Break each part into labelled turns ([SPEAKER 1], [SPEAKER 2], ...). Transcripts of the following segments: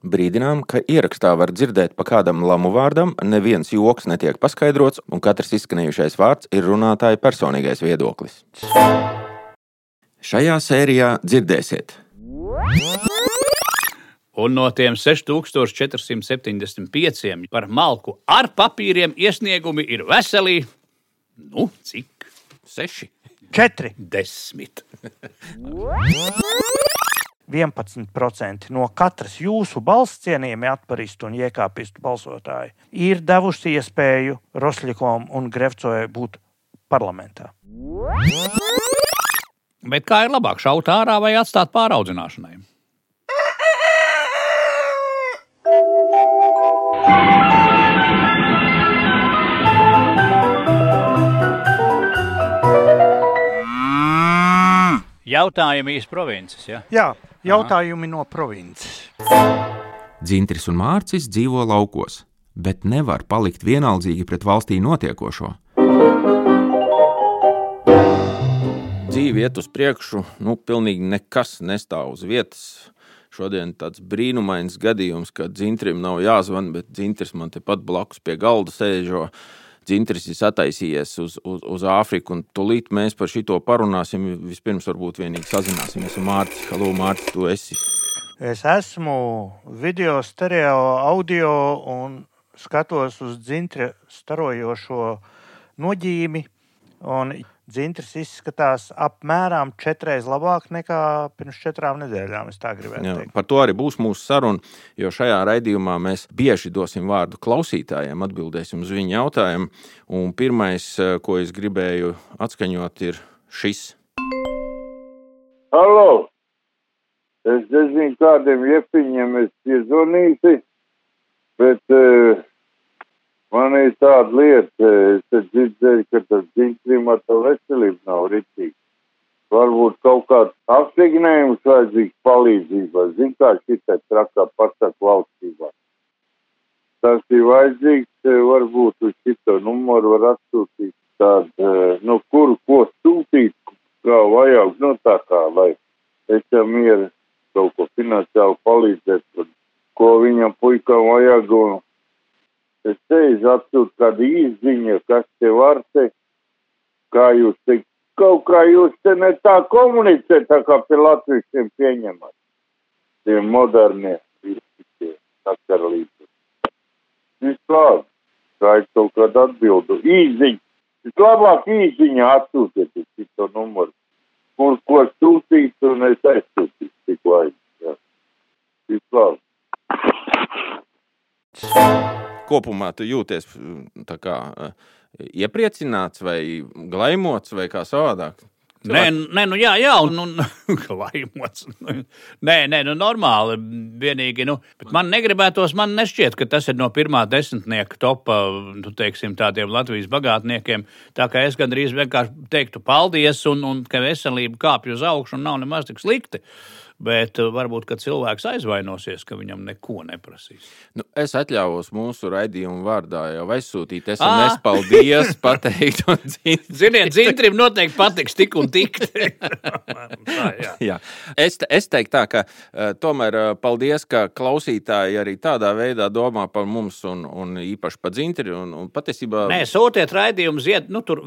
[SPEAKER 1] Brīdinām, ka ierakstā var dzirdēt pa kādam lamu vārdam, neviens joks netiek paskaidrots, un katrs izskanējušais vārds ir runātāja personīgais viedoklis. Šajā sērijā dzirdēsiet.
[SPEAKER 2] Un no tiem 6475 par malku ar papīriem iesniegumi ir veseli. Nu, cik?
[SPEAKER 1] Seši.
[SPEAKER 3] Četri.
[SPEAKER 2] Desmit.
[SPEAKER 3] 11% no katras jūsu balss cienījami atparistu un iekāpistu balsotāji ir devuši iespēju Rosļikom un Grevcojai būt parlamentā.
[SPEAKER 2] Bet kā ir labāk šaut ārā vai atstāt pāraudzināšanai? Jautājumi īsti provinces. Ja?
[SPEAKER 3] Jā, jautājumi no provinces.
[SPEAKER 1] Dzintris un Mārcis dzīvo laukos, bet nevar palikt vienaldzīgi pret valstī notiekošo. Dzīve iet uz priekšu, nu, pilnīgi nekas nestāv uz vietas. Šodien tāds brīnumains gadījums, kad dzintrim nav jāzvan, bet dzintris man tepat blakus pie galda sēžo. Dzintris ir sataisījies uz, uz, uz Āfriku, tūlīt mēs par šo parunāsim. Vispirms, varbūt vienīgi sazināsimies ar Mārtiņu. Halo, Mārtiņ, tu esi.
[SPEAKER 3] Es esmu video, stereo, audio un skatos uz dzintri starojošo noģīmi. Un dzintris izskatās apmēram četreiz labāk nekā pirms četrām nedēļām. Es tā gribētu
[SPEAKER 1] Jā,
[SPEAKER 3] teikt.
[SPEAKER 1] par to arī būs mūsu saruna, jo šajā raidījumā mēs bieži dosim vārdu klausītājiem, atbildēsim uz viņu jautājumu. Un pirmais, eh, ko es gribēju atskaņot, ir šis.
[SPEAKER 4] Halo! Es nezinu, kādiem iepiņiem es piezvanīju, bet uh, man ir tāda lieta, es dzirdēju, ka tas klimata veselība nav rīcīga. Varbūt kaut kāds apstignējums vajadzīgs palīdzībai. Zin kā šitai trakā pasaka valstībā. Tas ir vajadzīgs, eh, varbūt uz šito numuru var atsūtīt tādu, eh, nu, kuru ko sūtīt, kā vajag, nu tā kā, lai es tam ir kaut ko finansiāli palīdzēt, ko viņam puikam vajag, un es teicu, atsūt kādu īziņu, kas te var te, kā jūs te, kaut kā jūs te ne tā komunicēt, tā kā pie latviešiem pieņemat. Tie modernie, visi tie sakarlīti. Vislāk, kā ir kaut kāda atbildu. Īziņa, vislabāk īziņa atsūtiet šito numuru. Kur ko sūtīt, un es aizsūtīšu tik laik. Jā.
[SPEAKER 1] Kopumā tu jūties mm, kā eh, iepriecināts vai glaimots vai kā savādāk.
[SPEAKER 2] Nē, nē, nu jā, jā, un, un laimots. Nē, nē, nu normāli. Vienīgi, nu, man negribētos, man nešķiet, ka tas ir no pirmā desmitnieka topa, nu, teiksim, tādiem Latvijas bagātniekiem. Tā kā es gandrīz vienkārši teiktu paldies, un, un ka veselība kāpj uz augšu un nav nemaz tik slikti. Bet uh, varbūt, ka cilvēks aizvainosies, ka viņam neko neprasīs.
[SPEAKER 1] Nu, es atļāvos mūsu raidījumu vārdā jau aizsūtīt SMS, paldies, pateikt. un dzin-
[SPEAKER 2] Ziniet, dzintrim noteikti patiks tik un tik. Tā, jā.
[SPEAKER 1] Jā. Es, es teiktu, tā, ka uh, tomēr uh, paldies, ka klausītāji arī tādā veidā domā par mums, un, un īpaši par dzintri. Un, un patiesībā,
[SPEAKER 2] Nē, sūtiet raidījumu, zied, nu, tur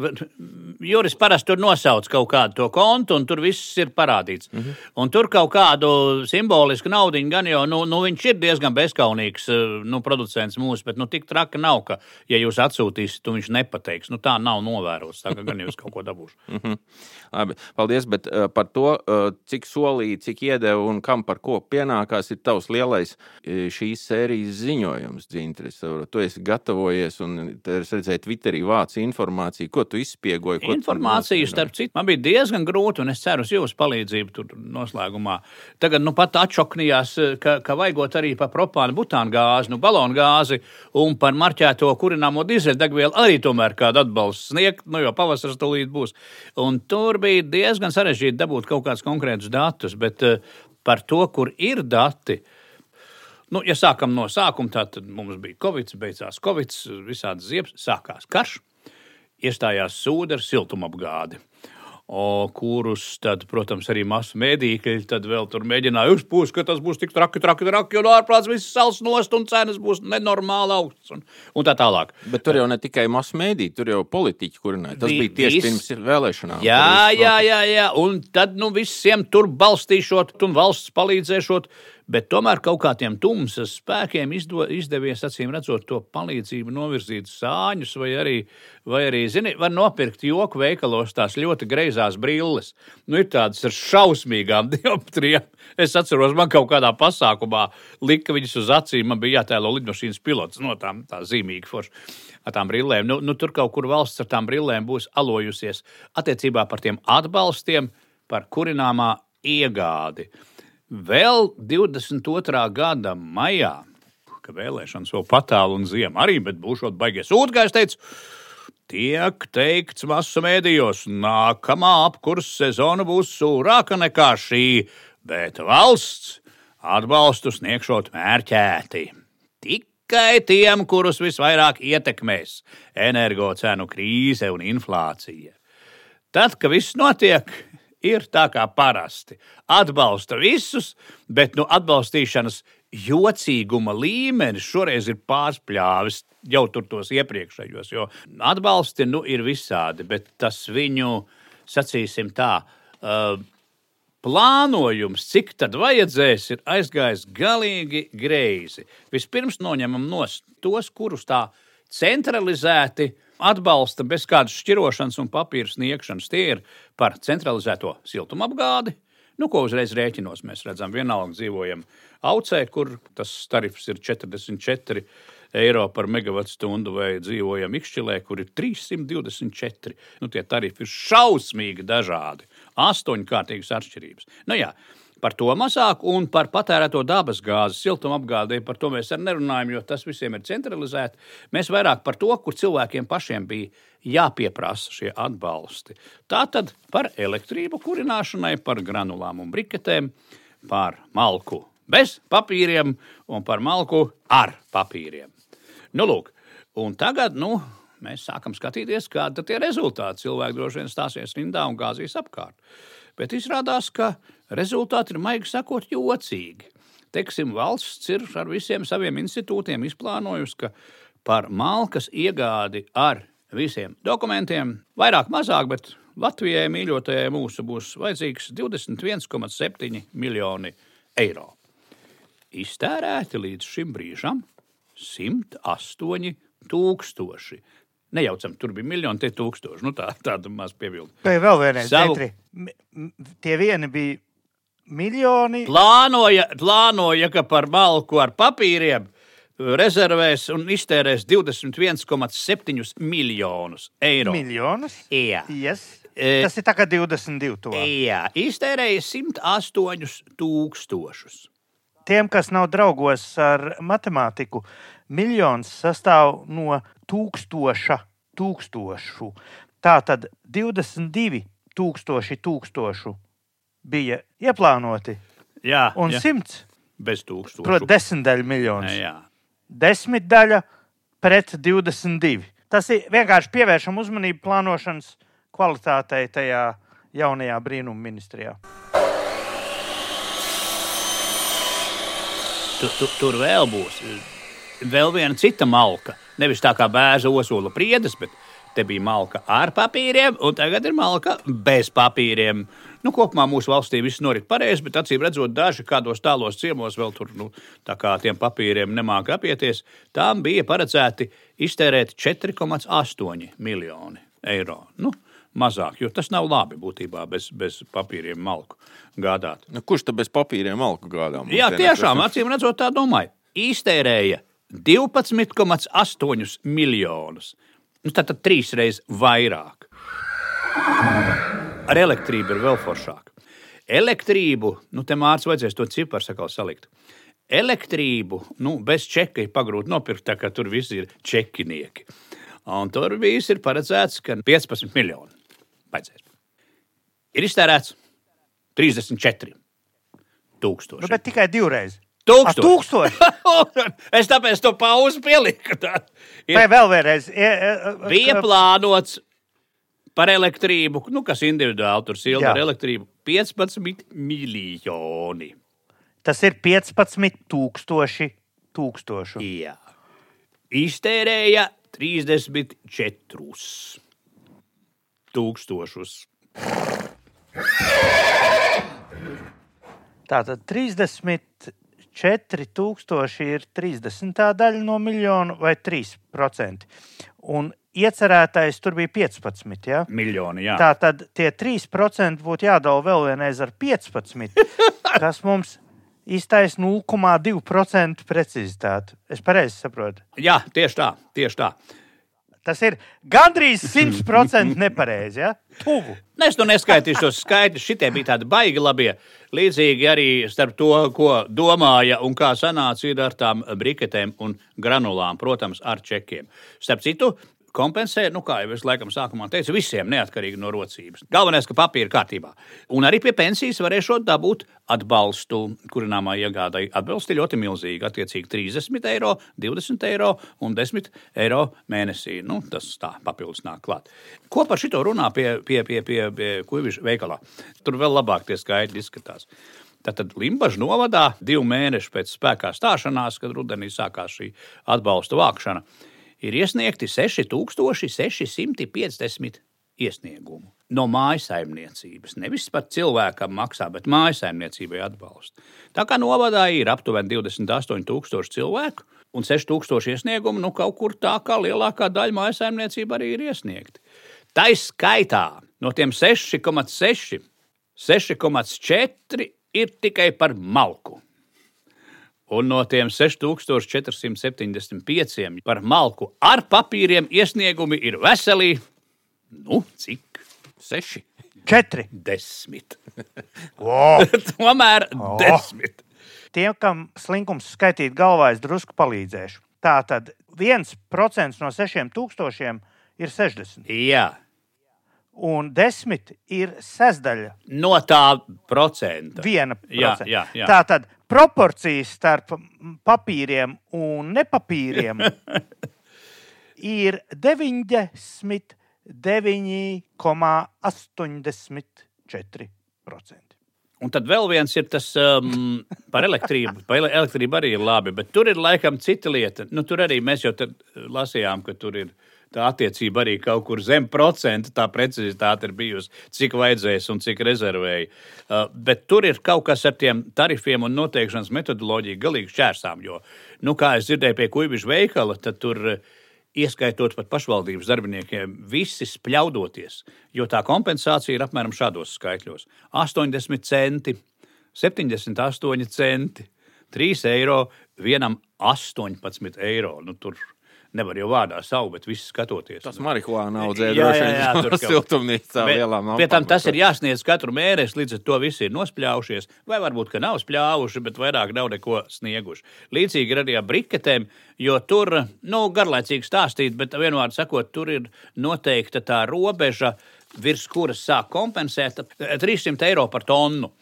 [SPEAKER 2] Juris parasti tur nosauc kaut kādu to kontu, un tur viss ir parādīts. Mm -hmm. Un tur kaut kādu simbolisku naudu gan jau, nu, nu, viņš ir diezgan bezskaunīgs eh, nu, producents mūsu, bet nu, tik traki nav, ka, ja jūs atsūtīsiet, tu viņš nepateiks. Nu, tā nav novērots, tā gan jūs kaut ko dabūsiet.
[SPEAKER 1] Labi, paldies, bet uh, par to, uh, cik solīja, cik iedeva un kam par ko pienākās, ir tavs lielais šīs sērijas ziņojums, Dzintris. Tu esi gatavojies un es redzēju, Twitterī vāc informāciju, ko tu izspiegoji. Ko tu
[SPEAKER 2] Informāciju,
[SPEAKER 1] noskaidroji?
[SPEAKER 2] starp citu, man bija diezgan grūti, un es ceru uz jūsu palīdzību tur noslēgumā. Tagad nu pat atšoknījās, ka, ka vajagot arī par propānu butānu gāzi, nu balonu gāzi un par marķēto kurināmo dīzeļdegvielu arī tomēr kādu atbalstu sniegt, nu jo pavasaris tūlīt būs. Un tur bija diezgan sarežģīti dabūt kaut kādus konkrētus datus, bet eh, par to, kur ir dati, Nu, ja sākam no sākuma, tad mums bija Covid, beidzās Covid, visādas ziepes, sākās karš, iestājās sūda ar siltumapgādi. O, kurus, tad, protams, arī masu mēdīkļi tad vēl tur mēģināja uzpūst, ka tas būs tik traki, traki, traki, un ārprāts viss sals nost un cenas būs nenormāli augstas un, un tā tālāk.
[SPEAKER 1] Bet tur jau ne tikai masu mēdī, tur jau politiķi kurināja. Tas
[SPEAKER 2] Vi-
[SPEAKER 1] bija tieši
[SPEAKER 2] vis-
[SPEAKER 1] pirms vēlēšanām.
[SPEAKER 2] Jā, jā, jā, jā, un tad nu, visiem tur balstīšot, un valsts palīdzēšot, bet tomēr kaut kādiem tumsas spēkiem izdo, izdevies, acīm redzot, to palīdzību novirzīt sāņus, vai arī, vai arī zini, var nopirkt joku veikalos tās ļoti greizās brilles. Nu, ir tādas ar šausmīgām dioptrijām. Es atceros, man kaut kādā pasākumā lika viņas uz acīm, man bija jātēlo lidmašīnas pilots no tām tā zīmīgi forši ar tām brillēm. Nu, nu, tur kaut kur valsts ar tām brillēm būs alojusies attiecībā par tiem atbalstiem, par kurināmā iegādi. Vēl 22. gada maijā, ka vēlēšanas vēl patālu un ziema arī, bet būšot baigies ūdens, teicu, tiek teikts masu mēdījos, nākamā apkursa sezona būs sūrāka nekā šī, bet valsts atbalstu sniegšot mērķēti. Tikai tiem, kurus visvairāk ietekmēs energocenu krīze un inflācija. Tad, kad viss notiek, ir tā kā parasti. Atbalsta visus, bet nu, atbalstīšanas jocīguma līmenis šoreiz ir pārspļāvis jau tur tos iepriekšējos. Jo atbalsti nu, ir visādi, bet tas viņu, sacīsim tā, uh, plānojums, cik tad vajadzēs, ir aizgājis galīgi greizi. Vispirms noņemam nost tos, kurus tā centralizēti atbalsta bez kādas šķirošanas un papīra sniegšanas. Tie ir par centralizēto siltumapgādi. Nu, ko uzreiz rēķinos mēs redzam, vienalga dzīvojam Aucē, kur tas tarifs ir 44 eiro par megawatu stundu, vai dzīvojam Ikšķilē, kur ir 324. Nu, tie tarifi ir šausmīgi dažādi. Astoņkārtīgas atšķirības. Nu, jā, par to mazāk un par patērēto dabas gāzi, siltumapgādē. Par to mēs arī nerunājam, jo tas visiem ir centralizēti. Mēs vairāk par to, kur cilvēkiem pašiem bija jāpieprasa šie atbalsti. Tā tad par elektrību kurināšanai, par granulām un briketēm, par malku bez papīriem un par malku ar papīriem. Nu, lūk, un tagad nu, mēs sākam skatīties, kādi tie rezultāti. Cilvēki droši vien stāsies rindā un gāzīs apkārt. Bet izrādās, ka rezultāti ir maigi sakot jocīgi. Teiksim, valsts ir ar visiem saviem institūtiem izplānojusi, ka par malkas iegādi ar visiem dokumentiem, vairāk, mazāk, bet Latvijai mīļotajai mūsu būs vajadzīgs 21,7 miljoni eiro. Iztērēti līdz šim brīžam 108 tūkstoši. Nejaucam, tur bija miljoni, te tūkstoši. Nu, tā, tāda maz piebilda.
[SPEAKER 3] Vai vēl vienreiz,
[SPEAKER 2] Savu-
[SPEAKER 3] m- tie vieni bija miljoni.
[SPEAKER 2] Plānoja, plānoja, ka par malku ar papīriem rezervēs un iztērēs 21,7 miljonus eiro.
[SPEAKER 3] Miljonus.
[SPEAKER 2] Jā.
[SPEAKER 3] Yes.
[SPEAKER 2] E-
[SPEAKER 3] Tas ir tā kā 22. To.
[SPEAKER 2] Jā, iztērēja 108 tūkstošus.
[SPEAKER 3] Tiem, kas nav draugos ar matemātiku, miljons sastāv no tūkstoša tūkstošu. Tā tad 22 tūkstoši tūkstošu bija ieplānoti,
[SPEAKER 2] Jā,
[SPEAKER 3] un
[SPEAKER 2] jā.
[SPEAKER 3] 100,
[SPEAKER 2] bez tūkstošu.
[SPEAKER 3] protams, desmitdaļa miljonus.
[SPEAKER 2] Jā.
[SPEAKER 3] Desmitdaļa pret 22. Tas ir vienkārši pievēršam uzmanību plānošanas kvalitātei tajā jaunajā brīnuma ministrijā.
[SPEAKER 2] Tu, tu, tur vēl būs vēl viena cita malka. Nevis tā kā bērza osola priedes, bet te bija malka ar papīriem, un tagad ir malka bez papīriem. Nu, kopumā mūsu valstī viss norit pareizi, bet acīm redzot, daži kādos tālos ciemos vēl tur, nu, tā kā tiem papīriem nemāca apieties, tām bija paredzēti iztērēt 4,8 miljoni eiro. Nu, mazāk, jo tas nav labi būtībā bez, bez papīriem malku gādāt.
[SPEAKER 1] Nu, kurš tad bez papīriem malku gādā?
[SPEAKER 2] Jā, tiešām, acīm redzot, tā domāju. Iztērēja 12,8 miljonus. Nu, tad, tad trīs reizes vairāk. Ar elektrību ir vēl foršāk. Elektrību, nu, te mārciņā vajadzēs to ciparu sakal salikt. Elektrību, nu, bez čeka ir pagrūti nopirkt, tā kā tur viss ir čekinieki. Un tur viss ir paredzēts, ka 15 miljoni vajadzēs. Ir iztērēts 34 tūkstoši.
[SPEAKER 3] Nu, bet tikai divreiz.
[SPEAKER 2] Tūkstoši.
[SPEAKER 3] Tūkstoši.
[SPEAKER 2] es tāpēc to pauzi pieliku. Tā ir-
[SPEAKER 3] Vai vēl vienreiz? E, e, e,
[SPEAKER 2] Bija plānots par elektrību, nu, kas individuāli tur silda
[SPEAKER 3] Jā.
[SPEAKER 2] ar elektrību, 15 miljoni.
[SPEAKER 3] Tas ir 15 tūkstoši tūkstošu.
[SPEAKER 2] Jā. Iztērēja 34 tūkstošus.
[SPEAKER 3] Tātad 30 4000 ir 30 daļa no miljona vai 3%. Un iecerētais tur bija 15. Ja?
[SPEAKER 2] Miljoni, jā.
[SPEAKER 3] Tā tad tie 3% būtu jādala vēl vienreiz ar 15, kas mums iztaisa 0,2% precizitāti. Es pareizi saprotu.
[SPEAKER 2] Jā, tieši tā, tieši tā.
[SPEAKER 3] Tas ir gandrīz 100% nepareizi. Ja? Tuvu.
[SPEAKER 2] Nu, Es nu neskaitīšu tos skaitļus. Šitie bija tādi baigi labie. Līdzīgi arī starp to, ko domāja un kā sanāca ir ar tām briketēm un granulām, protams, ar čekiem. Starp citu, kompensē, nu, kā jau es laikam sākumā teicu, visiem neatkarīgi no rocības. Galvenais, ka papīra ir kārtībā. Un arī pie pensijas varēšot dabūt atbalstu kurināmā iegādai. Atbalsti ļoti milzīgi, attiecīgi 30 eiro, 20 eiro un 10 eiro mēnesī. Nu, tas tā papildus nāk klāt. Ko par šito runā pie, pie, pie, pie, pie kuģiša veikalā? Tur vēl labāk tie skaitļi izskatās. Tātad Limbaģa novadā divu mēnešu pēc spēkā stāšanās, kad rudenī sākās šī atbalsta vākšana, ir iesniegti 6650 iesniegumu no mājasaimniecības. Nevis pat cilvēkam maksā, bet mājasaimniecībai atbalstu. Tā kā novadā ir aptuveni 28,000 cilvēku un 6,000 iesniegumu, nu kaut kur tā kā lielākā daļa mājasaimniecība arī ir iesniegta. Tā skaitā no tiem 6,6, 6,4 ir tikai par malku. Un no tiem 6475 par malku ar papīriem iesniegumi ir veseli, nu, cik?
[SPEAKER 1] Seši.
[SPEAKER 3] Četri.
[SPEAKER 2] Desmit.
[SPEAKER 3] Wow.
[SPEAKER 2] Tomēr
[SPEAKER 3] Oh.
[SPEAKER 2] desmit.
[SPEAKER 3] Tiem, kam slinkums skaitīt galvā, es drusku palīdzēšu. Tā tad 1% no 6000 ir 60,
[SPEAKER 2] Jā,
[SPEAKER 3] un 10 ir sestdaļa.
[SPEAKER 2] no tā procenta.
[SPEAKER 3] Viena
[SPEAKER 2] Jā,
[SPEAKER 3] procenta.
[SPEAKER 2] jā, jā.
[SPEAKER 3] Tā tad proporcijas starp papīriem un nepapīriem ir 99,84%.
[SPEAKER 2] Un tad vēl viens ir tas um, par elektrību. Par ele- elektrību arī ir labi, bet tur ir laikam cita lieta. Nu, tur arī mēs jau tad lasījām, ka tur ir tā attiecība arī kaut kur zem procenta. Tā precizitāte ir bijusi, cik vajadzēs un cik rezervēja. Uh, bet tur ir kaut kas ar tiem tarifiem un noteikšanas metodoloģiju galīgi šķērsām. Jo, nu, kā es dzirdēju pie kuģiša veikala, tad tur. uh, Ieskaitot pat pašvaldības darbiniekiem, visi spļaudoties, jo tā kompensācija ir apmēram šādos skaitļos: 80 centi, 78 centi, 3 eiro, vienam 18 eiro. Nu, tur nevar jau vārdā savu, bet visi skatoties.
[SPEAKER 1] Tas marihuāna audzē droši vien siltumnīcā lielām
[SPEAKER 2] Pie tam
[SPEAKER 1] lampām.
[SPEAKER 2] tas ir jāsniedz katru mēnesi, līdz ar to visi ir nospļaujušies. Vai varbūt, ka nav spļāvuši, bet vairāk nav neko snieguši. Līdzīgi ir arī ar briketēm, jo tur, nu, garlaicīgi stāstīt, bet vienmēr sakot, tur ir noteikta tā robeža, virs kuras sāk kompensēt ap 300 eiro par tonu.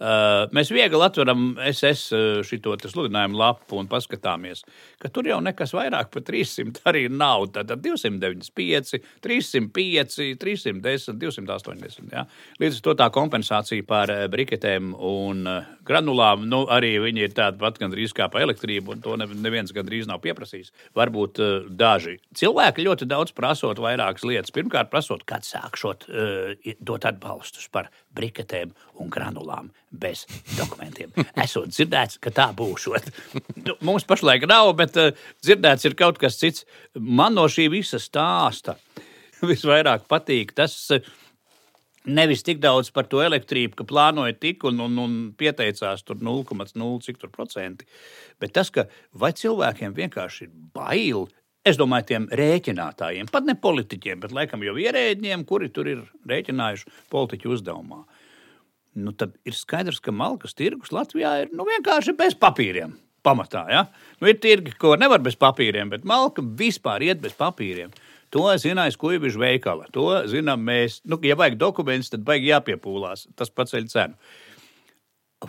[SPEAKER 2] Uh, mēs viegli atveram SS šo sludinājumu lapu un paskatāmies, ka tur jau nekas vairāk par 300 arī nav. Tad 295, 305, 310, 280. Ja? Līdz ar to tā kompensācija par eh, briketēm un eh, granulām, nu, arī viņi ir tādi pat gandrīz kā par elektrību, un to ne- neviens gandrīz nav pieprasījis. Varbūt uh, daži cilvēki ļoti daudz prasot vairākas lietas. Pirmkārt, prasot, kad sākšot uh, dot atbalstus par briketēm un granulām bez dokumentiem. Esot dzirdēts, ka tā būšot. Nu, Mums pašlaik nav, bet uh, dzirdēts ir kaut kas cits. Man no šī visa stāsta visvairāk patīk tas. Uh, Nevis tik daudz par to elektrību, ka plānoja tik un, un, un pieteicās tur 0,0 cik tur procenti. Bet tas, ka vai cilvēkiem vienkārši ir bail, es domāju, tiem rēķinātājiem, pat ne politiķiem, bet laikam jau ierēģiem, kuri tur ir rēķinājuši politiķu uzdevumā. Nu, tad ir skaidrs, ka malkas tirgus Latvijā ir nu, vienkārši bez papīriem. Pamatā, ja? nu, ir tirgi, ko nevar bez papīriem, bet malka vispār iet bez papīriem. To zina aiz kuģiņa veikala. To zinām mēs. Nu, ja vajag dokumentus, tad vajag jāpiepūlās. Tas paceļ cenu.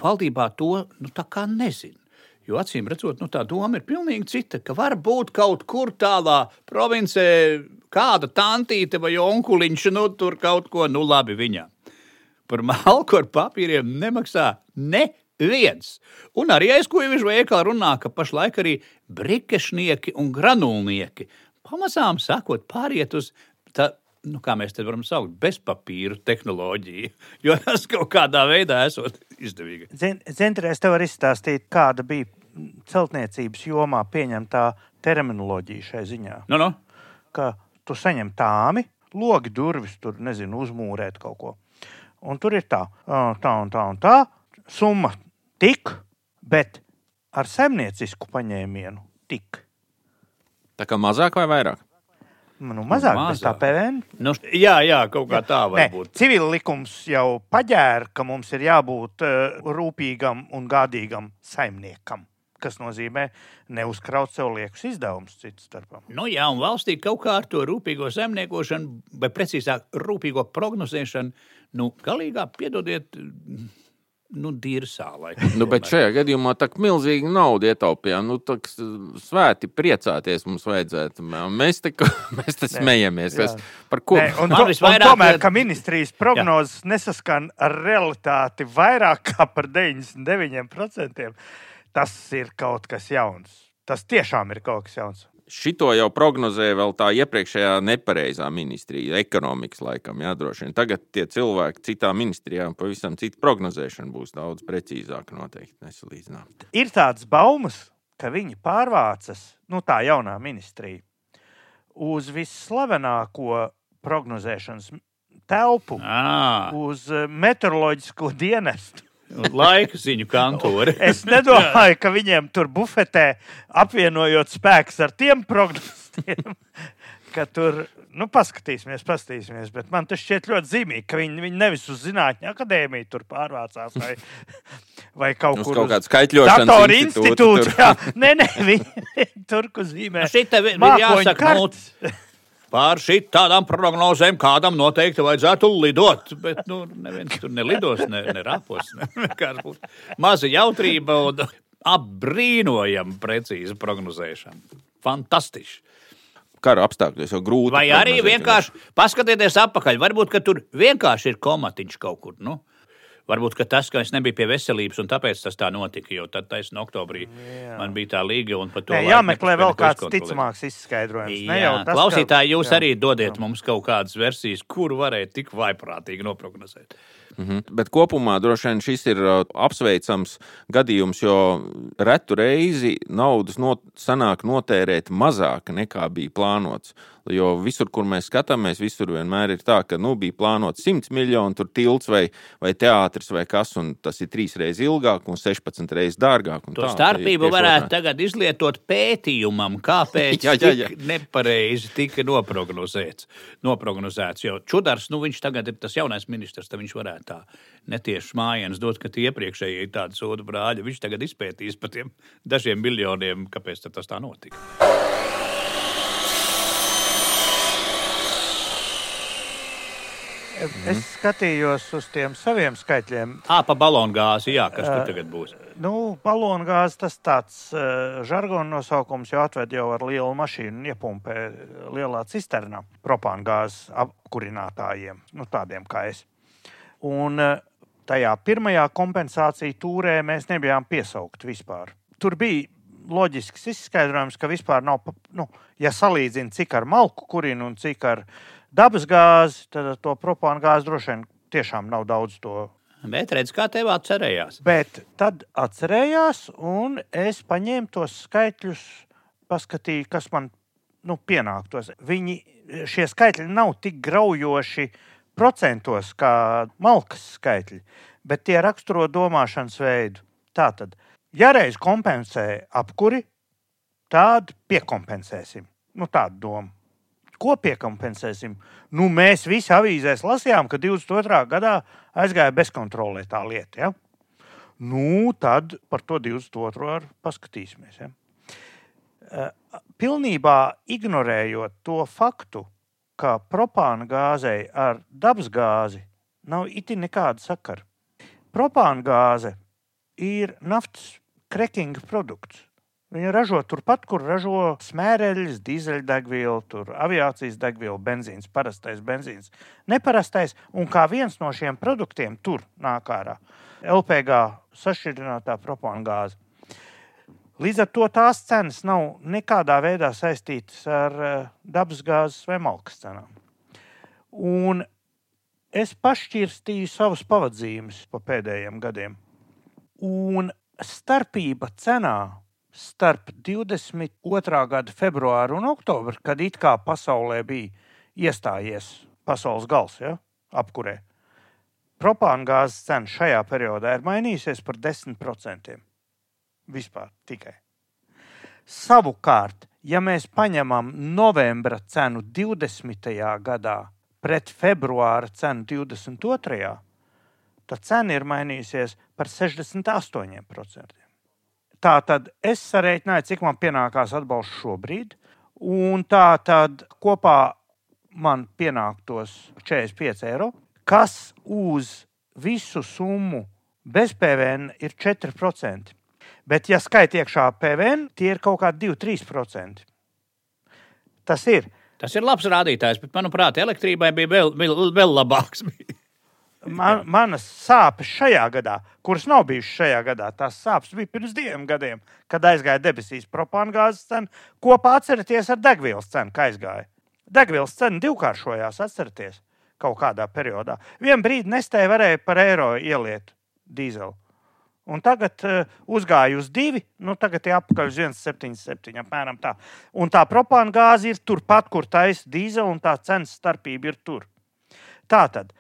[SPEAKER 2] Valdībā to nu, tā kā nezina. Jo acīm redzot, nu, tā doma ir pilnīgi cita. Ka var būt kaut kur tālā provincē, kāda tantīte vai onkuliņš, nu, tur kaut ko, nu, labi viņam. Par malku ar papīriem nemaksā neviens. Un arī aizkuģis veikalā runā, ka pašlaik arī brikešnieki un granulnieki pamazām sakot pāriet uz tā, nu, kā mēs te varam saukt, bezpapīru tehnoloģiju, jo tas kaut kādā veidā esot izdevīgi.
[SPEAKER 3] Zentrē, es tev varu izstāstīt, kāda bija celtniecības jomā pieņemtā terminoloģija šai ziņā.
[SPEAKER 2] Nu, nu.
[SPEAKER 3] Ka tu saņem tāmi, logi durvis, tur nezinu, uzmūrēt kaut ko. Un tur ir tā, tā un tā un tā, summa tik, bet ar saimniecisku paņēmienu tik.
[SPEAKER 1] Tā kā mazāk vai vairāk?
[SPEAKER 3] Nu, mazāk,
[SPEAKER 2] Mazāk.
[SPEAKER 3] bez tā PVN.
[SPEAKER 2] Nu, jā, jā, kaut kā tā var
[SPEAKER 3] Nē,
[SPEAKER 2] būt.
[SPEAKER 3] civil likums jau paģēra, ka mums ir jābūt uh, rūpīgam un gādīgam saimniekam. Kas nozīmē neuzkraut sev liekus izdevumus citu starpā.
[SPEAKER 2] Nu, jā, un valstī kaut kā ar to rūpīgo zemniekošanu, vai precīzāk, rūpīgo prognozēšanu, nu, galīgā piedodiet, nu, laikam
[SPEAKER 1] Nu, bet šajā gadījumā tā milzīgi naudu ietaupījām. Nu, tā, kā svēti priecāties mums vajadzētu. Mēs te, mēs te smejamies. Es, par ko?
[SPEAKER 3] Nē, un, to, un
[SPEAKER 2] visvairāk-
[SPEAKER 3] tomēr, ka ministrijas prognozes nesaskan ar realitāti vairāk kā par 99%, tas ir kaut kas jauns. Tas tiešām ir kaut kas jauns.
[SPEAKER 1] Šito jau prognozēja vēl tā iepriekšējā nepareizā ministrija, ekonomikas laikam. Jā, droši vien. Tagad tie cilvēki citā ministrijā pavisam cita prognozēšana būs daudz precīzāka. Noteikti nesalīdzinām.
[SPEAKER 3] Ir tāds baumas, ka viņi pārvācas, nu tā jaunā ministrija, uz visslavenāko prognozēšanas telpu,
[SPEAKER 2] Ā,
[SPEAKER 3] uz eh, meteoroloģisko dienestu.
[SPEAKER 2] Laika ziņu kantori.
[SPEAKER 3] Es nedomāju, ka viņiem tur bufetē apvienojot spēkus ar tiem prognoziem, ka tur, nu, paskatīsimies, paskatīsimies. Bet man tas šķiet ļoti zīmīgi, ka viņi, viņi nevis uz zinātņu akadēmiju tur pārvācās vai, vai kaut
[SPEAKER 1] Uz
[SPEAKER 3] kur
[SPEAKER 1] skaitļošanas
[SPEAKER 3] datoru
[SPEAKER 1] institūtu.
[SPEAKER 3] Jā, nē, nē, viņi tur, kur zīmē.
[SPEAKER 2] Nu, Šita vi- ir jāsaka, nu,
[SPEAKER 3] kartes.
[SPEAKER 2] Pār šitām prognozēm kādam noteikti vajadzētu lidot. Bet nu, neviens tur nelidos, ne, ne rāpos. Ne. Maza jautrība un apbrīnojama precīza prognozēšana. Fantastiski.
[SPEAKER 1] Kara apstākļos jau grūti.
[SPEAKER 2] Vai arī vienkārši paskatieties atpakaļ. Varbūt tur vienkārši ir komatiņš kaut kur. Nu? Varbūt ka tas, ka es nebiju pie veselības, un tāpēc tas tā notika. Jo tad, taisnā oktobrī,
[SPEAKER 3] Jā.
[SPEAKER 2] man bija tā līga, un par to
[SPEAKER 3] Nē, jāmeklē vēl kāds ticamāks izskaidrojums. Ne
[SPEAKER 2] Jā,
[SPEAKER 3] jau tas,
[SPEAKER 2] klausītāji, jūs
[SPEAKER 3] jā.
[SPEAKER 2] arī dodiet mums kaut kādas versijas, kuru varētu tik vaiprātīgi noprognozēt.
[SPEAKER 1] Mhm. Bet kopumā droši vien šis ir uh, apsveicams gadījums, jo retu reizi naudas not, sanāk notērēt mazāk nekā bija plānots. Jo visur, kur mēs skatāmies, visur vienmēr ir tā, ka nu, bija plānots 100 miljoni, tur tilts vai, vai teātris vai kas, un tas ir trīs reizes ilgāk un 16 reizes dārgāk.
[SPEAKER 2] To
[SPEAKER 1] tā,
[SPEAKER 2] starpību
[SPEAKER 1] tieši
[SPEAKER 2] varētu
[SPEAKER 1] otrādi.
[SPEAKER 2] tagad izlietot pētījumam, kāpēc
[SPEAKER 1] Jā, jā, jā.
[SPEAKER 2] tik nepareizi tika noprognozēts. noprognozēts. Jo Čudars, nu, viņš tagad ir tas jaunais ministrs, tad viņš varētu tā netieši mājienas dot, ka tie iepriekšējie ir tādi sodu brāļi. Viņš tagad izpētīs par tiem dažiem miljoniem, kāpēc tas tā notika.
[SPEAKER 3] Es skatījos uz tiem saviem skaitļiem.
[SPEAKER 2] Ā, pa balonu gāzi, jā, kas tur tagad būs.
[SPEAKER 3] Nu, balonu gāze tas tāds uh, žargona nosaukums, jo atved jau ar lielu mašīnu un iepumpē lielā cisternā propāna gāzes apkurinātājiem, nu, tādiem kā es. Un uh, tajā pirmajā kompensāciju tūrē mēs nebijām piesaukti vispār. Tur bija loģisks izskaidrojums, ka vispār nav, nu, ja salīdzina cik ar malku kurinu un cik ar dabas gāzi, tad to propāna gāzi droši vien tiešām nav daudz to
[SPEAKER 2] Bet redz, kā tev atcerējās.
[SPEAKER 3] Bet tad atcerējās, un es paņēmu tos skaitļus, paskatīju, kas man nu, pienāktos. Viņi, šie skaitļi nav tik graujoši procentos kā malkas skaitļi, bet tie raksturo domāšanas veidu. Tātad, ja reiz kompensē apkuri, tad piekompensēsim. Nu, tāda doma. Ko piekompensēsim? Nu, mēs visi avīzēs lasījām, ka 22. gadā aizgāja bezkontrolē tā lieta. Ja? Nu, tad par to 22. arī paskatīsimies. Ja? Eh, Pilnībā ignorējot to faktu, ka propāna gāzei ar dabas gāzi nav itin nekāda sakara. Propāna gāze ir naftas krekinga produkts. Viņi ražo turpat, kur ražo smēreļus, dīzeļdegvielu, tur aviācijas degvielu, benzīns, parastais benzīns, neparastais. Un kā viens no šiem produktiem tur nāk ārā LPG sašķidrinātā propāna gāze. Līdz ar to tās cenas nav nekādā veidā saistītas ar uh, dabasgāzes vai malkas cenām. Un es pašķirstīju savus pavadzījumus pa pēdējiem gadiem. Un starpība cenā starp 22. gada februāru un oktobru, kad it kā pasaulē bija iestājies pasaules gals, ja, apkurē. Propāna gāzes cena šajā periodā ir mainījusies par 10%. Vispār tikai. Savukārt, ja mēs paņemam novembra cenu 20. gadā pret februāra cenu 22. tad cena ir mainījusies par 68%. Tā tad es sarēķināju, cik man pienākās atbalsts šobrīd, un tā tad kopā man pienāktos 45 eiro, kas uz visu summu bez PVN ir 4%. Bet, ja skaitīt iekšā PVN, tie ir kaut kādi 2-3%. Tas ir.
[SPEAKER 2] Tas ir labs rādītājs, bet, manuprāt, elektrībai bija vēl, vēl, vēl labāks.
[SPEAKER 3] Man, manas sāpes šajā gadā, kuras nav bijušas šajā gadā, tās sāpes bija pirms diviem gadiem, kad aizgāja debesīs propāna gāzes cena. Kopā atcerieties ar degvielas cenu, kā aizgāja. Degvielas cena divkāršojās, atcerieties, kaut kādā periodā. Vienu brīdi nestēja varēja par eiro ieliet dīzeli. Un tagad uh, uzgāja uz divi, nu tagad ir apakaļ uz 1,77. apmēram tā. Un tā propāna gāze ir turpat, kur taisa dīzeli, un tā cenas starpība ir tur. Tā tad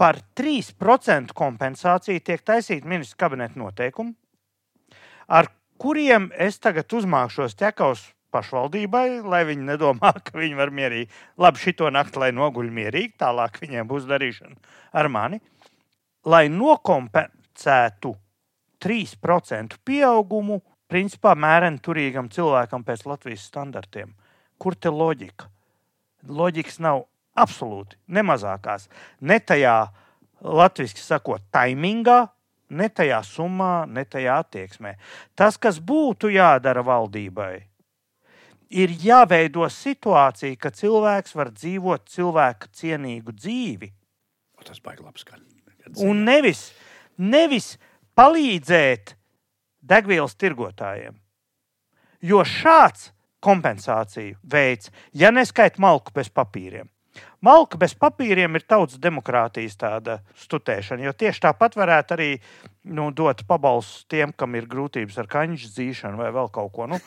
[SPEAKER 3] par 3% kompensāciju tiek taisīta ministra kabineta noteikumi, ar kuriem es tagad uzmākšos ķekaus pašvaldībai, lai viņi nedomā, ka viņi var mierīgi, labi, šito nakti, lai noguļ mierīgi, tālāk viņiem būs darīšana ar mani, lai nokompensētu 3% pieaugumu, principā mēreni turīgam cilvēkam pēc Latvijas standartiem. Kur te loģika? Loģikas nav Absolūti nemazākās. Ne tajā, latviešu sakot, taimingā, ne tajā summā, ne tajā attieksmē. Tas, kas būtu jādara valdībai, ir jāveido situācija, ka cilvēks var dzīvot cilvēka cienīgu dzīvi.
[SPEAKER 2] O, tas baigs labs.
[SPEAKER 3] Kad Un nevis, nevis palīdzēt degvielas tirgotājiem. Jo šāds kompensāciju veids, ja neskaita malku bez papīriem, Malka bez papīriem ir tautas demokrātijas tāda stutēšana, jo tieši tāpat varētu arī nu, dot pabalstu tiem, kam ir grūtības ar kaņģu dzīšanu vai vēl kaut ko. Nu,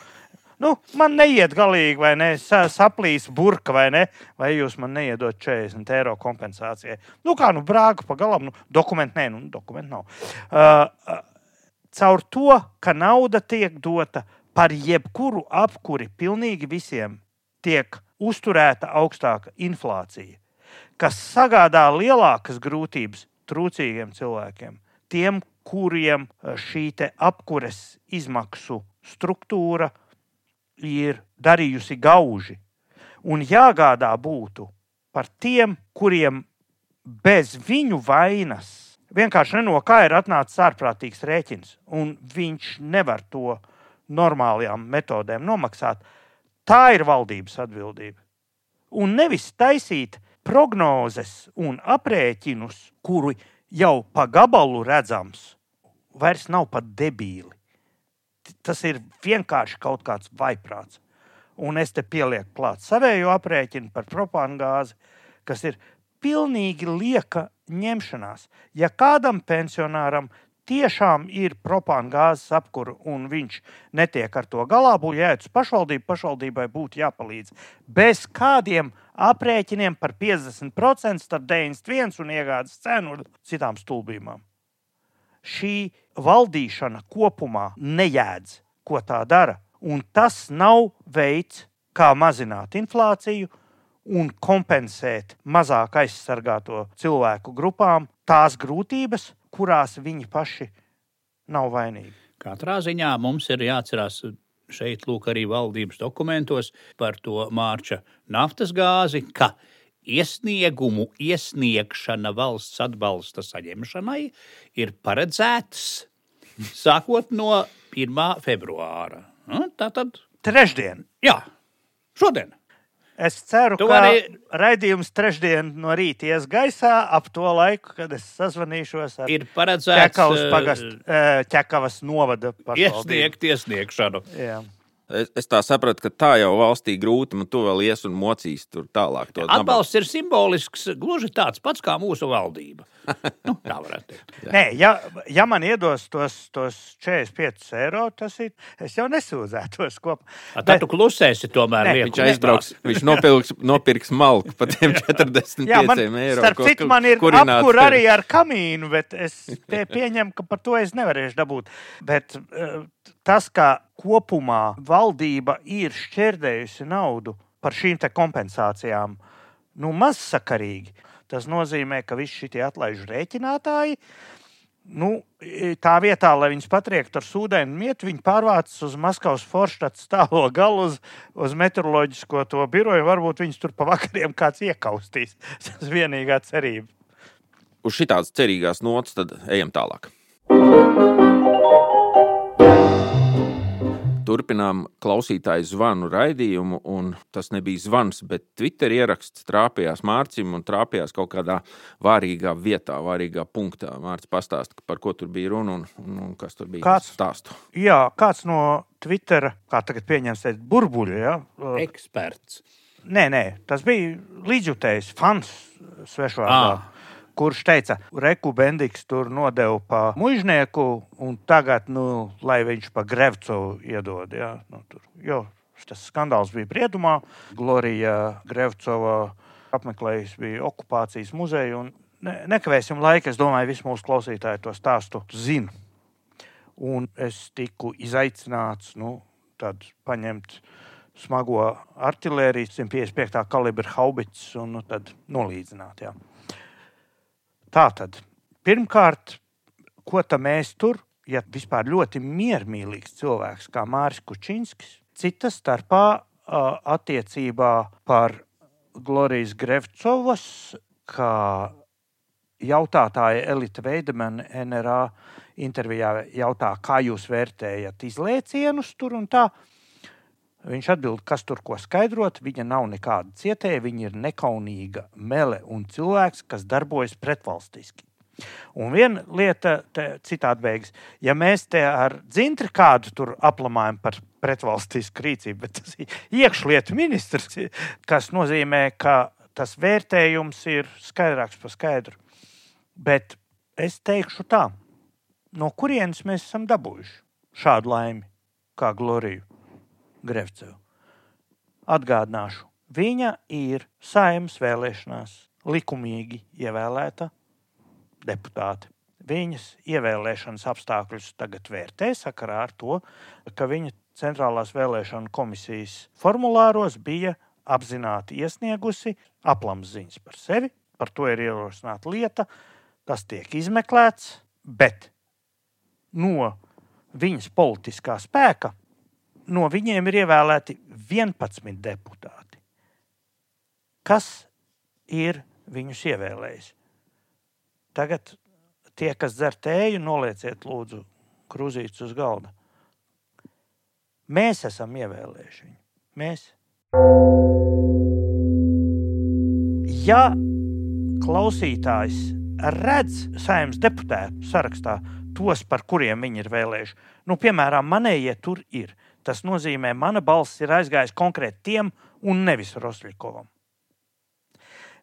[SPEAKER 3] nu, man neiet galīgi, vai ne? Saplīs burka, vai ne? Vai jūs man neiedot 40 eiro kompensācijai? Nu, kā nu brāgu pa galam, nu, dokumentu nē, nu, dokumentu nav. Uh, uh, caur to, ka nauda tiek dota par jebkuru apkuri pilnīgi visiem, tiek uzturēta augstāka inflācija, kas sagādā lielākas grūtības trūcīgiem cilvēkiem, tiem, kuriem eh, šī apkures izmaksu struktūra ir darījusi gauži. Un jāgādā būtu par tiem, kuriem bez viņu vainas vienkārši no kā ir atnācis ārprātīgs rēķins, un viņš nevar to normālajām metodēm nomaksāt. Tā ir valdības atbildība. Un nevis taisīt prognozes un aprēķinus, kuri jau pa gabalu redzams, vairs nav pat debīli. Tas ir vienkārši kaut kāds vaiprāts. Un es te pielieku klāt savējo aprēķinu par propānu gāzi, kas ir pilnīgi lieka ņemšanās. Ja kādam pensionāram tiešām ir propāna gāzes apkūra un viņš netiek ar to galā, būtu jāiet uz pašvaldību, pašvaldībai būtu jāpalīdz. Bez kādiem aprēķiniem par 50% starp 91 un iegādes cenu un citām stulbībām. Šī valdīšana kopumā nejēdz, ko tā dara, un tas nav veids, kā mazināt inflāciju un kompensēt mazāk aizsargāto cilvēku grupām tās grūtības, kurās viņi paši nav vainīgi.
[SPEAKER 2] Katrā ziņā mums ir jāatcerās šeit, lūk, arī valdības dokumentos par to mārča naftas gāzi, ka iesniegumu iesniegšana valsts atbalsta saņemšanai ir paredzēts sākot no 1. februāra. Nu, Tā tad,
[SPEAKER 3] Trešdien.
[SPEAKER 2] jā, šodien.
[SPEAKER 3] Es ceru,
[SPEAKER 2] Tu
[SPEAKER 3] ka
[SPEAKER 2] vari-
[SPEAKER 3] raidījums trešdien no rīta ies gaisā ap to laiku, kad es sazvanīšos ar
[SPEAKER 2] Ir paredzēts
[SPEAKER 3] Čekavas,
[SPEAKER 2] eh,
[SPEAKER 3] pagastu, eh, Čekavas novada pašvaldību.
[SPEAKER 2] iesniegt iesniegšanu.
[SPEAKER 3] Jā.
[SPEAKER 1] Es, es tā sapratu, ka tā jau valstī grūti, un tu vēl ies un mocīs tur tālāk.
[SPEAKER 2] Atbalsts ir simbolisks, gluži tāds pats kā mūsu valdība. Nu, tā varētu teikt.
[SPEAKER 3] Nē, ja, ja man iedos tos, tos 45 eiro, tas ir. Es jau nesūdzētos kopā.
[SPEAKER 2] Tad tu klusēsi tomēr.
[SPEAKER 3] Nē,
[SPEAKER 2] lieku
[SPEAKER 1] Viņš aizbrauks, viņš nopirks, nopirks malku par tiem 45
[SPEAKER 3] Jā, man,
[SPEAKER 1] eiro.
[SPEAKER 3] starp citu, man ir
[SPEAKER 1] kurināt
[SPEAKER 3] apkur arī ar kamīnu, bet es pie, pieņemu, ka par to es nevarēšu dabūt. Bet eh, tas, ka kopumā valdība ir šķērdējusi naudu par šīm kompensācijām, nu, mazsakarīgi. Tas nozīmē, ka visi šie atlaižu rēķinātāji, nu, tā vietā, lai viņus patriektu ar sūdeni mietu, viņi pārvācas uz Maskavas forštats tālo galu uz, uz meteoroloģisko to biroju. Varbūt viņus tur pa vakariem kāds iekaustīs. Tas ir vienīgā cerība.
[SPEAKER 1] Uz šitādas cerīgās nots tad ejam tālāk. Turpinām klausītāju zvanu raidījumu, un tas nebija zvans, bet Twitter ieraksts trāpījās Mārcim un trāpījās kaut kādā vārīgā vietā, vārīgā punktā. Mārcis pastāsta, par ko tur bija runa un, un, un kas tur bija.
[SPEAKER 3] Kāds?
[SPEAKER 1] stāstu?
[SPEAKER 3] Jā, kāds no Twitter, kā tagad pieņemsiet, burbuļu. Ja?
[SPEAKER 2] Eksperts.
[SPEAKER 3] Nē, nē, tas bija līdzjutējs, fans svešvārdā.
[SPEAKER 2] Ah.
[SPEAKER 3] Kurš teica, Reku Bendiks tur nodeva pa mužnieku, un tagad, nu, lai viņš pa Grevcovu iedod. Ja? Nu, tur, jo tas skandāls bija Briedumā. Glorija Grevcova apmeklējusi bija okupācijas muzeju. Ne, nekavēsim laiku, es domāju, visi mūsu klausītāji to stāstu zina. Un es tiku izaicināts, nu, paņemt smago artēriju, 155. kalibra haubits un nu, nolīdzināt. Jā. Tā tad, pirmkārt, ko tam mēs tur, ja vispār ļoti miermīlīgs cilvēks kā Mārcis Kučinskis, cita starpā attiecībā par Glorijas Grevcovas, kā jautātāja Elita Veidemana NRA intervijā jautā, kā jūs vērtējat izlēcienus tur un tā. Viņš atbild, kas tur ko skaidrot. Viņa nav nekāda cietēja, viņa ir nekaunīga mele un cilvēks, kas darbojas pretvalstiski. Un viena lieta, te, citādi beigas, ja mēs te ar dzintri kādu tur aplamājam par pretvalstisku rīcību, bet tas ir iekšlietu ministrs, kas nozīmē, ka tas vērtējums ir skaidrāks par skaidru. Bet es teikšu tā, no kurienes mēs esam dabūjuši šādu laimi, kā Gloriju Grevcevu. Atgādināšu, viņa ir saimnes vēlēšanās likumīgi ievēlēta deputāte. Viņas ievēlēšanas apstākļus tagad vērtē sakarā ar to, ka viņa Centrālās vēlēšana komisijas formulāros bija apzināti iesniegusi aplams ziņas par sevi. Par to ir ierosināta lieta, tas tiek izmeklēts, bet no viņas politiskā spēka no viņiem ir ievēlēti 11 deputāti. Kas ir viņus ievēlējis? Tagad tie, kas dzer tēju, nolieciet lūdzu krūzītes uz galda. Mēs esam ievēlējuši viņu. Mēs. Ja klausītājs redz saimnes deputātu sarakstā tos, par kuriem viņi ir vēlējuši, nu, piemēram, manējie tur ir. Tas nozīmē, mana balss ir aizgājusi konkrēti tiem un nevis Rosļikovam.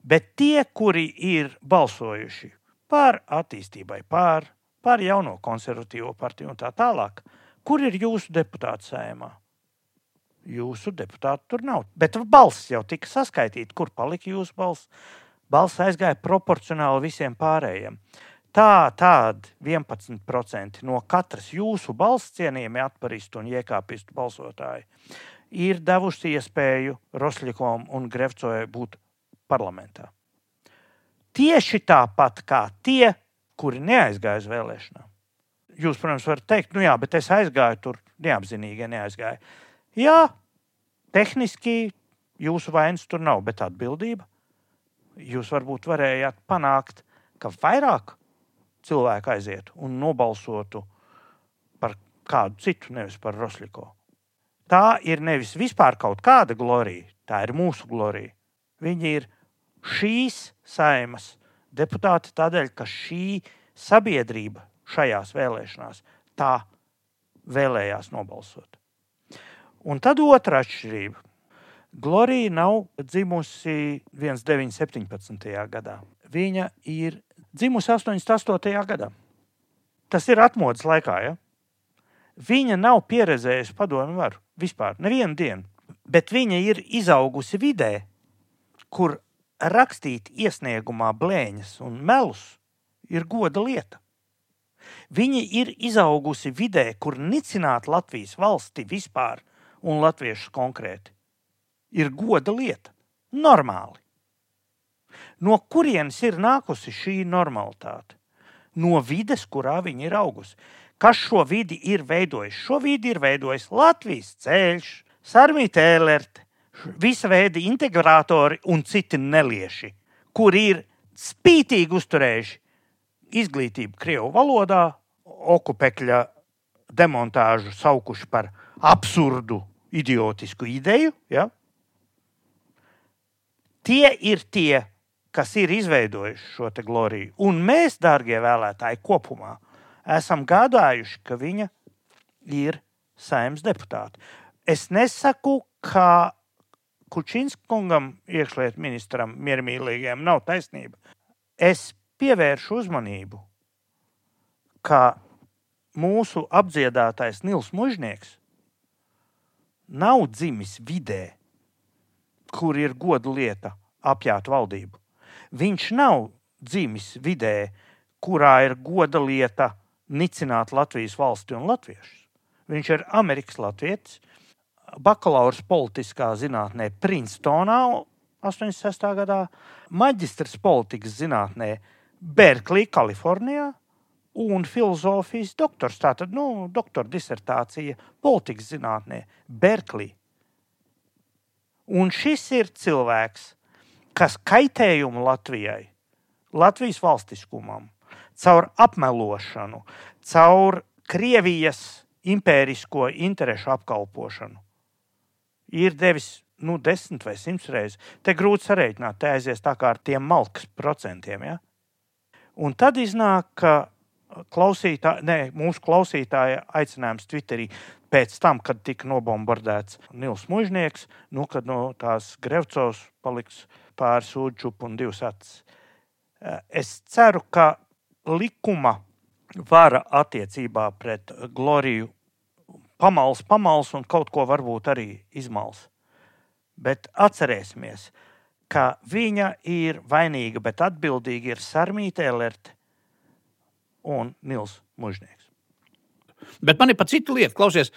[SPEAKER 3] Bet tie, kuri ir balsojuši par attīstībai, par, par jauno konservatīvo partiju un tā tālāk, kur ir jūsu deputāti sējumā? Jūsu deputāti tur nav. Bet balss jau tika saskaitīta, kur palika jūsu balss. Balss aizgāja proporcionāli visiem pārējiem. Tā, tādi 11% no katras jūsu balss cienījami atparistu un iekāpistu balsotāji ir devuši iespēju Rosļikom un Grevcojai būt parlamentā. Tieši tāpat kā tie, kuri neaizgāja uz vēlēšanām. Jūs, protams, varat teikt, nu jā, bet es aizgāju tur neapzinīgi, ja neaizgāju. Jā, tehniski jūsu vainas tur nav, bet atbildība. Jūs varbūt varējāt panākt, ka vairāk cilvēku aizietu un nobalsotu par kādu citu, nevis par Rosļiko. tā ir nevis vispār kaut kāda glorija, tā ir mūsu glorija. Viņi ir šīs saimas deputāti tādēļ, ka šī sabiedrība šajās vēlēšanās tā vēlējās nobalsot. Un tad otra atšķirība. Glorija nav dzimusi 1917. gadā. Viņa ir dzimusi 88. gadā. Tas ir atmodas laikā. Ja? Viņa nav pieredzējusi padomu varu vispār, nevienu dienu. Bet viņa ir izaugusi vidē, kur rakstīt iesniegumā blēņas un melus ir goda lieta. Viņa ir izaugusi vidē, kur nicināt Latvijas valsti vispār un latviešus konkrēti ir goda lieta. Normāli. No kurienes ir nākusi šī normalitāte? No vides, kurā viņa ir augusi. Kas šo vidi ir veidojis? Šo vidi ir veidojis Latvijas ceļš, Sarmīta Ēlerte, visa veida integratori un citi nelieši, kuri ir spītīgi uzturējuši izglītību Krievijas valodā, okupekļa demontāžu saukuši par absurdu, idiotisku ideju. Ja? Tie ir tie, kas ir izveidojuši šo gloriju. Un mēs, darbie vēlētāji, kopumā esam gādājuši, ka viņa ir saimnes deputāte. Es nesaku, ka Kučinskungam, iekšlietu ministram, miermīlīgiem, nav taisnība. Es pievēršu uzmanību, ka mūsu apdziedātais Nils Mužnieks nav dzimis vidē, kur ir goda lieta apjāt valdību. Viņš nav dzimis vidē, kurā ir goda lieta nicināt Latvijas valsti un latviešus. Viņš ir Amerikas Latvijas, bakalaura politiskā zinātnē Princetonā 86. gadā, maģistrs politikas zinātnē Berkelī, Kalifornijā un filozofijas doktors. Tātad, nu, doktora disertācija politikas zinātnē Berkelī. Un šis ir cilvēks, kas kaitējumu Latvijai, Latvijas valstiskumam, caur apmelošanu, caur Krievijas impērisko interešu apkalpošanu, ir devis nu, desmit vai simts reizes. Te grūti sarēķināt, te aizies tā kā ar tiem malkas procentiem. Ja? Un tad iznāk, ka klausītā, ne, mūsu klausītāja aicinājums Twitterī pēc tam, kad tika nobombardēts Nils Mužnieks, nu, kad no tās Grevcovs paliks pāris ūdžupu un divas acis. Eh, es ceru, ka likuma vara attiecībā pret Gloriju pamals, pamals un kaut ko varbūt arī izmals. Bet atcerēsimies, ka viņa ir vainīga, bet atbildīga ir Sarmīta Elerte un Nils Mužnieks.
[SPEAKER 2] Bet man ir pat cita lieta, klausies,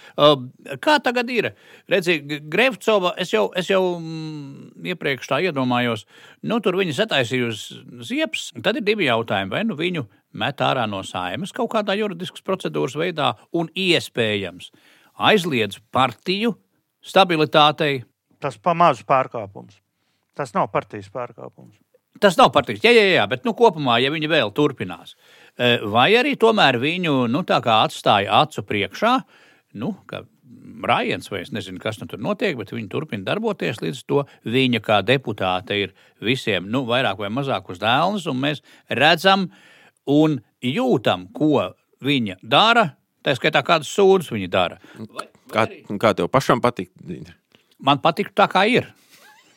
[SPEAKER 2] kā tagad ir. Redziet, Grevcova, es jau, es jau mm, iepriekš tā iedomājos, nu tur viņa sataisījusi ziepes. Tad ir divi jautājumi. Vai nu viņu met ārā no saimas kaut kādā juridiskas procedūras veidā, un iespējams aizliedz partiju stabilitātei.
[SPEAKER 3] Tas pamazs pārkāpums. Tas nav partijas pārkāpums.
[SPEAKER 2] Tas nav partijas, jā, jā, jā, bet nu, kopumā, ja viņi vēl turpinās, vai arī tomēr viņu nu, atstāja acu priekšā, nu, ka Rājens vai es nezinu, kas nu tur notiek, bet viņi turpina darboties līdz to. Viņa kā deputāte ir visiem nu, vairāk vai mazāk uz dēlnes, un mēs redzam un jūtam, ko viņa dara. Tā skaitā, kādas sūdzes viņa dara.
[SPEAKER 1] Vai, vai kā, kā tev pašam patīk?
[SPEAKER 2] Man patīk tā, kā ir.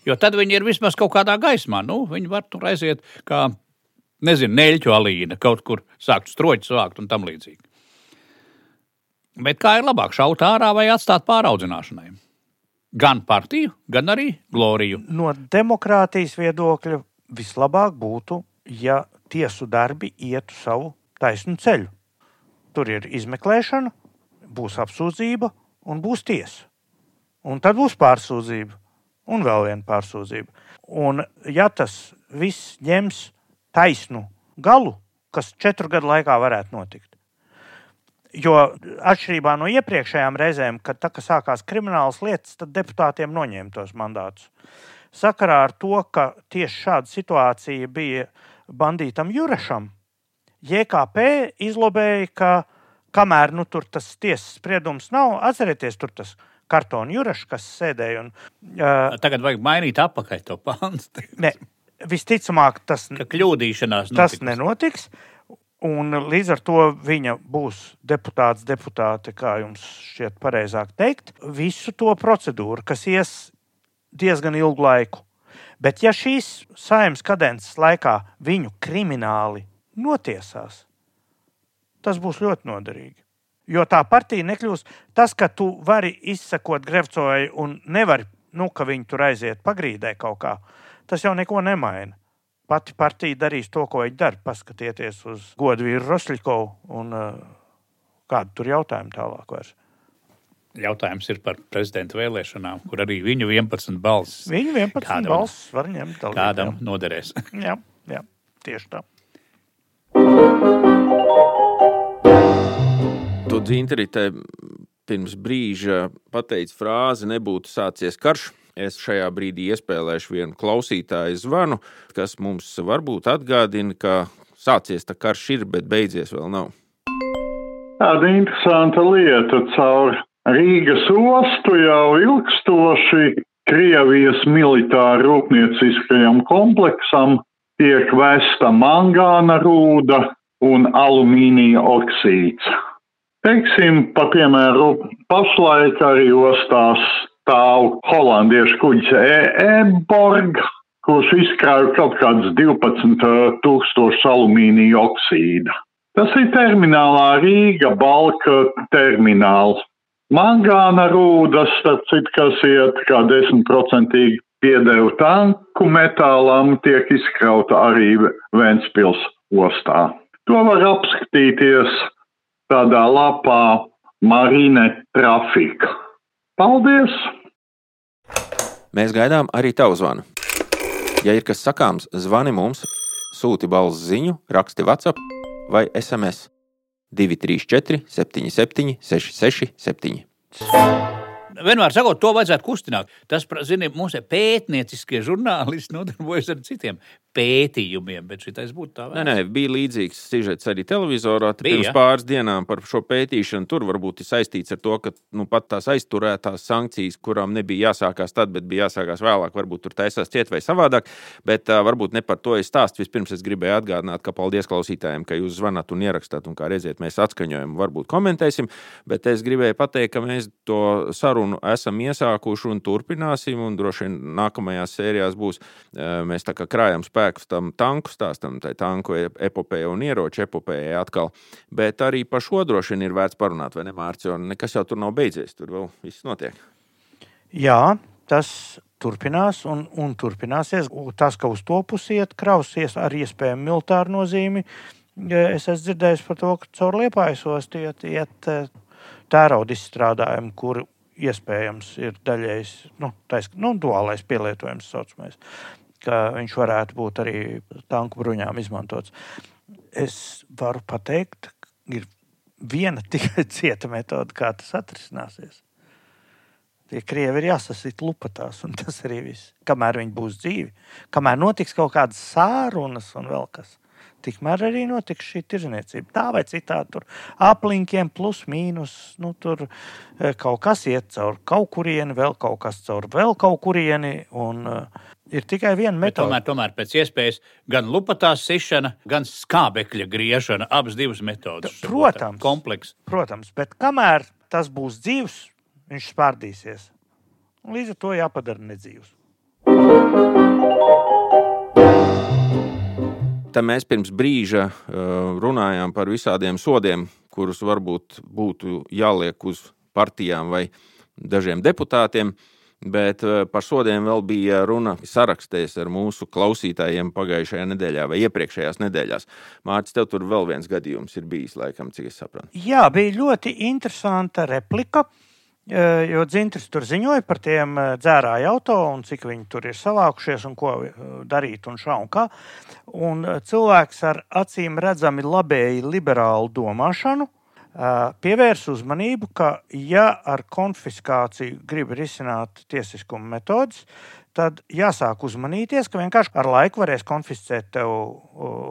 [SPEAKER 2] Jo tad viņi ir vismaz kaut kādā gaismā. Nu, viņi var tur aiziet kā, nezinu, neļķu alīna, kaut kur sākt stroķi sākt un tam līdzīgi. Bet kā ir labāk šaut ārā vai atstāt pāraudzināšanai? Gan partiju, gan arī gloriju.
[SPEAKER 3] No demokrātijas viedokļa vislabāk būtu, ja tiesu darbi ietu savu taisnu ceļu. Tur ir izmeklēšana, būs apsūdzība un būs tiesa. Un tad būs pārsūdzība un vēl viena pārsūdzība. Un, ja tas viss ņems taisnu galu, kas četru gadu laikā varētu notikt. Jo atšķirībā no iepriekšējām reizēm, kad tā, kad sākās kriminālas lietas, tad deputātiem noņēma tos mandātus. Sakarā ar to, ka tieši šāda situācija bija bandītam Jurešam, JKP izlobēja, ka kamēr nu, tur tas tiesas spriedums nav, atcerieties, tur tas kartona jurašs, kas sēdēja. Un,
[SPEAKER 2] uh, Tagad vajag mainīt apakaļ to pantu.
[SPEAKER 3] Visticamāk, tas,
[SPEAKER 2] kļūdīšanās
[SPEAKER 3] notiks. tas nenotiks. Un līdz ar to viņa būs deputāts, deputāte, kā jums šķiet pareizāk teikt, visu to procedūru, kas ies diezgan ilgu laiku. Bet ja šīs saimnes kadences laikā viņu krimināli notiesās, tas būs ļoti noderīgi. Jo tā partija nekļūs tas, ka tu vari izsekot Grevcojai un nevari, nu, ka viņi tur aiziet pagrīdē kaut kā. Tas jau neko nemaina. Pati partija darīs to, ko viņi dara. Paskatieties uz godu vīru Rosļikovu un uh, kādu tur jautājumu tālāk vairs.
[SPEAKER 2] Jautājums ir par prezidenta vēlēšanām, kur arī viņu 11 balss.
[SPEAKER 3] Viņu 11 kādam, balss var ņemt.
[SPEAKER 2] Dalīt, kādam jā. noderēs.
[SPEAKER 3] jā, jā, tieši tā.
[SPEAKER 1] Tu dzintrite pirms brīža pateici frāzi, nebūtu sācies karš. Es šajā brīdī iespēlēšu vienu klausītāju zvanu, kas mums varbūt atgādina, ka sācies tā karš ir, bet beidzies vēl nav.
[SPEAKER 5] Tāda interesanta lieta caur Rīgas ostu jau ilgstoši Krievijas militāra rūpnieciskajam kompleksam tiek vesta mangāna rūda un alumīnija oksīds. Teiksim, pa piemēru, pašlaik arī ostās stāv holandiešu kuģis Eborg, kurš izkrāja kaut kādus 12 tūkstošus alumīnija oksīda. Tas ir terminālā Rīga balka termināls. Mangāna rūdas, starp citu, kas iet kā 10% piedevu tanku metālam, tiek izkrauta arī Ventspils ostā. To var apskatīties tādā lapā Marine Trafika. Paldies!
[SPEAKER 1] Mēs gaidām arī tavu zvanu. Ja ir kas sakāms, zvani mums, sūti balss ziņu, raksti WhatsApp vai SMS 234 77 66 7
[SPEAKER 2] vienmēr sakot, to vajadzētu kustināt. Tas, zinām, mūsu pētnieciskie žurnālisti nodarbojas ar citiem pētījumiem, bet šitais būtu tā.
[SPEAKER 1] Nē, nē, bija līdzīgs sižets arī televizorā. Bija, pirms pāris dienām par šo pētīšanu. Tur varbūt ir saistīts ar to, ka nu, pat tās aizturētās sankcijas, kurām nebija jāsākās tad, bet bija jāsākās vēlāk, varbūt tur taisās ciet vai savādāk. Bet uh, varbūt ne par to es stāstu. Vispirms es gribēju atgādināt, ka paldies klausītājiem, ka jūs zvanāt un ierakstāt. Un kā redziet, mēs atskaņojam, varbūt komentēsim. Bet es gribēju pateikt, ka mēs to sarunu esam iesākuši un turpināsim. Un droši vien nākamajās sērijās būs uh, mēs tā kā krājam spēku spēkus tam tanku stāstam, tai tanku epopējai un ieroču epopējai atkal. Bet arī par šo droši vien ir vērts parunāt, vai ne, Mārcis? Nekas jau tur nav beidzies, tur vēl viss notiek.
[SPEAKER 3] Jā, tas turpinās un, un turpināsies. Tas, ka uz to pusi iet, krausies ar iespējamu militāru nozīmi. Es esmu dzirdējis par to, ka caur liepājas ostu iet, iet eh, tērauda izstrādājumi, kur iespējams ir daļējs, nu, tais, nu duālais pielietojums, saucamais ka viņš varētu būt arī tanku bruņām izmantots. Es varu pateikt, ir viena tikai cieta metode, kā tas atrisināsies. Tie krievi ir jāsasit lupatās, un tas arī viss. Kamēr viņi būs dzīvi, kamēr notiks kaut kādas sārunas un vēl kas tikmēr arī notiks šī tirzniecība. Tā vai citādi tur aplinkiem, plus mīnus. Nu, tur e, kaut kas iet caur kaut kurieni, vēl kaut kas caur vēl kaut kurieni. Un, uh, Ir tikai viena metode.
[SPEAKER 2] Tomēr, tomēr pēc iespējas gan lupatās sišana, gan skābekļa griešana, abas divas metodas.
[SPEAKER 3] Protams,
[SPEAKER 2] kompleks.
[SPEAKER 3] Protams, bet kamēr tas būs dzīves, viņš spārdīsies. Līdz ar to jāpadara nedzīvs.
[SPEAKER 1] Tad mēs pirms brīža uh, runājām par visādiem sodiem, kurus varbūt būtu jāliek uz partijām vai dažiem deputātiem. Bet uh, par sodiem vēl bija runa sarakstēs ar mūsu klausītājiem pagājušajā nedēļā vai iepriekšējās nedēļās. Mārcis, tev tur vēl viens gadījums ir bijis, laikam, cik es saprotu.
[SPEAKER 3] Jā, bija ļoti interesanta replika. Uh, Jo Dzintris tur ziņoja par tiem dzērāju auto un cik viņi tur ir savākušies un ko darīt un šā un kā. Un cilvēks ar acīm redzami labēji liberālu domāšanu pievērs uzmanību, ka ja ar konfiskāciju grib risināt tiesiskuma metodas, tad jāsāk uzmanīties, ka vienkārši ar laiku varēs konfiscēt tev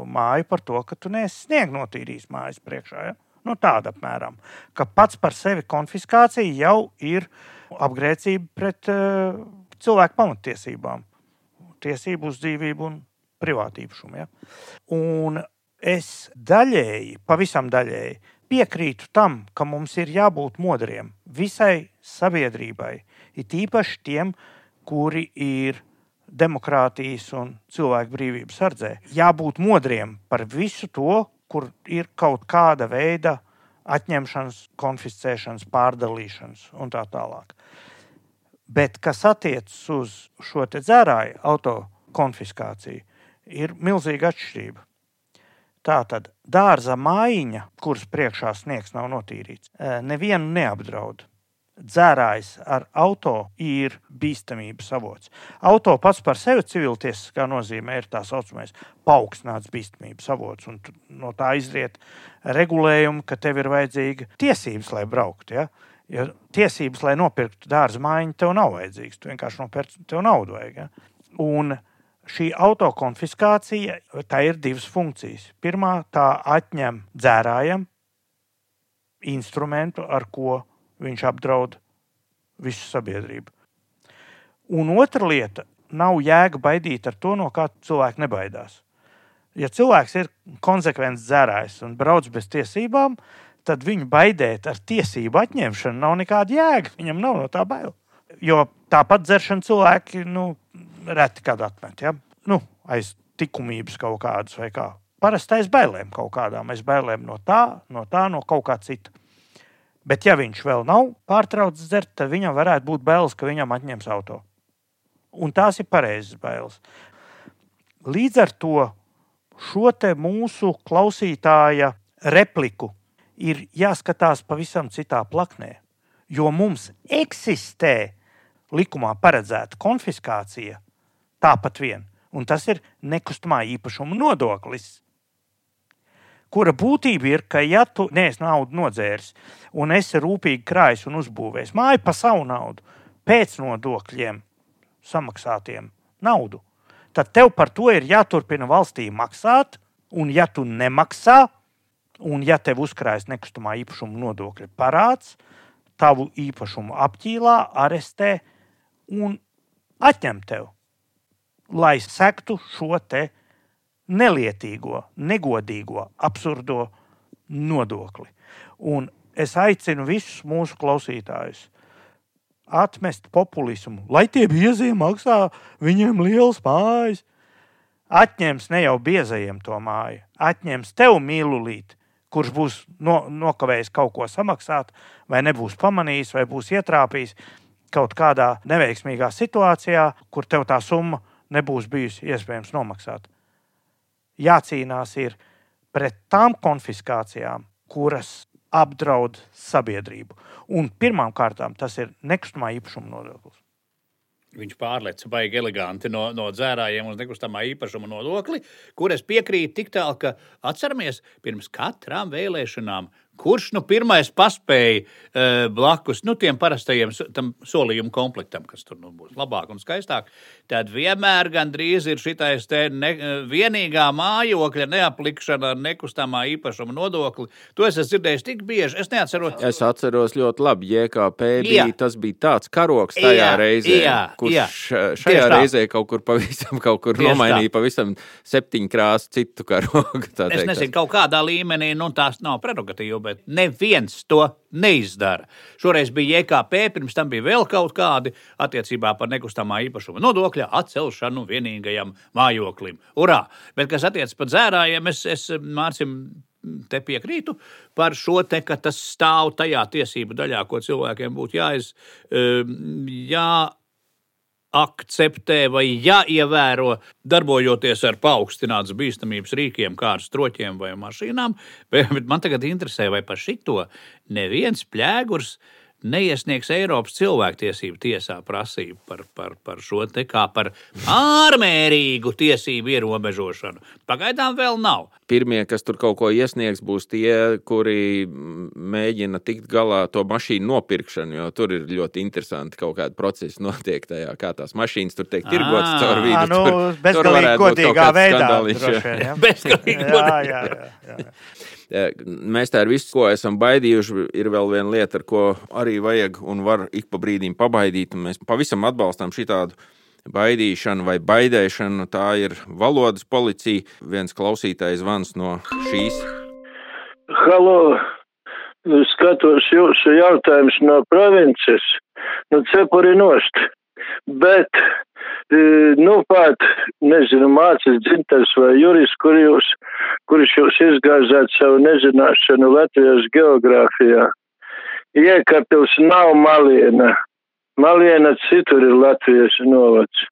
[SPEAKER 3] māju par to, ka tu neesi sniegt notīrījis mājas priekšā. Ja? Nu, tāda apmēram, ka pats par sevi konfiskācija jau ir apgrēcība pret uh, cilvēku pamatiesībām, tiesību uz dzīvību un privātībumu. Ja? Un es daļēji, pavisam daļēji piekrītu tam, ka mums ir jābūt modriem visai sabiedrībai, it īpaši tiem, kuri ir demokrātijas un cilvēku brīvības sardzē. Jābūt modriem par visu to, kur ir kaut kāda veida atņemšanas, konfiscēšanas, pārdalīšanas un tā tālāk. Bet kas attiecas uz šo dzērāju auto konfiskāciju, ir milzīga atšķirība. Tā tad dārza mājiņa, kuras priekšā sniegs nav notīrīts, eh, nevienu neapdraud dzērājs ar auto ir bīstamības avots. Auto pats par sevi civiltiesiskā nozīmē ir tā saucamais paaugstināts bīstamības avots. No tā izriet regulējumi, ka tev ir vajadzīga tiesības, lai brauktu. Ja? Jo tiesības, lai nopirktu dārza mājiņu, tev nav vajadzīgas. Tu vienkārši nopirci, tev naudu vajag. Ja? Un šī autokonfiskācija, tā ir divas funkcijas. Pirmā, tā atņem dzērājam instrumentu, ar ko viņš apdraud visu sabiedrību. Un otra lieta - nav jēga baidīt ar to, no kā cilvēki nebaidās. Ja cilvēks ir konsekvents dzērājs un brauc bez tiesībām, tad viņu baidēt ar tiesību atņemšanu nav nekāda jēga. Viņam nav no tā bail. Jo tāpat dzeršana cilvēki nu, reti kad atmet. Ja? Nu, aiz likumības kaut kādas vai kā. Parasti aiz bailēm kaut kādām, aiz bailēm no tā, no tā, no kaut kā cita. Bet, ja viņš vēl nav pārtraucis dzert, tad viņam varētu būt bailes, ka viņam atņems auto. Un tās ir pareizas bailes. Līdz ar to šo mūsu klausītāja repliku ir jāskatās pavisam citā plaknē. Jo mums eksistē likumā paredzēta konfiskācija. Tāpat vien, un tas ir nekustamā īpašuma nodoklis kura būtība ir, ka, ja tu neesi naudu nodzēris un esi rūpīgi krājis un uzbūvējis māju pa savu naudu, pēc nodokļiem samaksātiem naudu, tad tev par to ir jāturpina valstī maksāt, un ja tu nemaksā, un ja tev uzkrājas nekustamā īpašuma nodokļa parāds, tavu īpašumu apķīlā, arestē un atņem tev, lai sektu šo te nelietīgo, negodīgo, absurdo nodokli. Un es aicinu visus mūsu klausītājus atmest populismu, lai tie biezie maksā viņiem liels mājas. Atņems ne jau biezajiem to māju, atņems tev mīlulīt, kurš būs no, nokavējis kaut ko samaksāt, vai nebūs pamanījis, vai būs ietrāpījis kaut kādā neveiksmīgā situācijā, kur tev tā summa nebūs bijusi iespējams nomaksāt jācīnās ir pret tām konfiskācijām, kuras apdraud sabiedrību. Un pirmām kārtām tas ir nekustamā īpašuma nodoklis.
[SPEAKER 2] Viņš pārlieca baigi eleganti no, no dzērājiem uz nekustamā īpašuma nodokli, kur es piekrītu tik tālu, ka atceramies, pirms katrām vēlēšanām Kurš nu pirmais paspēja uh, blakus nu, tiem parastajiem solījumu komplektam, kas tur nu, būs labāk un skaistāk, tad vienmēr gandrīz ir šitais te ne, vienīgā mājokļa neaplikšana ar nekustamā īpašuma nodokli. To es esmu dzirdējis tik bieži. Es neatceros.
[SPEAKER 1] Es atceros ļoti labi, JKP bija, jā. tas bija tāds karoks tajā jā, reizē, jā, kurš jā. šajā Tieši reizē tā. kaut kur pavisam, kaut kur Tieši nomainīja tā. pavisam septiņu krāsu citu karogu.
[SPEAKER 2] Es nezinu, kaut kādā līmenī, nu tās nav prerogatīva bet neviens to neizdara. Šoreiz bija JKP, pirms tam bija vēl kaut kādi attiecībā par nekustamā īpašuma nodokļa atcelšanu vienīgajam mājoklim. Urā! Bet kas attiecas par dzērājiem, es, es Mārcim te piekrītu par šo te, ka tas stāv tajā tiesību daļā, ko cilvēkiem būtu jāiz, jā, akceptē vai jāievēro, darbojoties ar paaugstinātas bīstamības rīkiem, kā ar stroķiem vai mašīnām. Bet man tagad interesē, vai par šito neviens plēgurs neiesniegs Eiropas cilvēktiesību tiesā prasību par, par, par šo te kā par ārmērīgu tiesību ierobežošanu. Pagaidām vēl nav.
[SPEAKER 1] Pirmie, kas tur kaut ko iesniegs, būs tie, kuri mēģina tikt galā to mašīnu nopirkšanu, jo tur ir ļoti interesanti kaut kāda procesa notiek tajā, kā tās mašīnas tur tiek tirgotas caur vidu.
[SPEAKER 3] Nu,
[SPEAKER 1] tur,
[SPEAKER 3] bezgalīgi godīgā veidā.
[SPEAKER 1] jā.
[SPEAKER 3] vien, ja?
[SPEAKER 2] Bezgalīgi
[SPEAKER 3] jā, jā, jā, jā.
[SPEAKER 1] Mēs tā ar visu, ko esam baidījuši, ir vēl viena lieta, ar ko arī vajag un var ik pa brīdim pabaidīt. Mēs pavisam atbalstām šitādu baidīšanu vai baidēšanu. Tā ir valodas policija. Viens klausītājs zvans no šīs.
[SPEAKER 6] Halo, skatos jūsu jautājumus no provinces, nu cepuri nost. Bet, e, nu pat, nezinu, mācīs dzintars vai juris, kur jūs, kurš jūs izgāzāt savu nezināšanu Latvijas geogrāfijā. Iekapils nav maliena. Maliena citur ir Latvijas novads.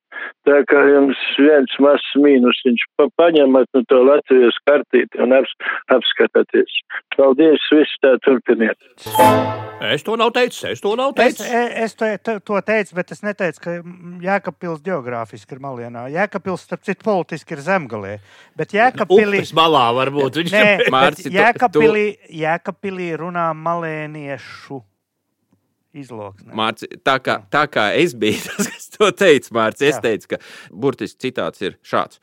[SPEAKER 6] Tā kā jums viens mazs mīnus, viņš pa, paņemat no to Latvijas kartīti un aps, apskatāties. Paldies, viss tā turpiniet.
[SPEAKER 2] Es to nav teicis, es to nav
[SPEAKER 3] Es,
[SPEAKER 2] teicis.
[SPEAKER 3] e- es to, te- to teicu, bet es neteicu, ka Jēkabpils geogrāfiski ir malienā. Jēkabpils, starp citu, politiski ir zemgalē. Bet Jēkabpilī,
[SPEAKER 2] Upes malā varbūt viņš
[SPEAKER 3] nē, Jēkabpilī, Jēkabpilī runā malēniešu izloksnē.
[SPEAKER 1] Mārci, tā, kā, tā kā es biju tas, kas to teica, Mārcis, es
[SPEAKER 3] Jā.
[SPEAKER 1] teicu, ka burtiski citāts ir šāds.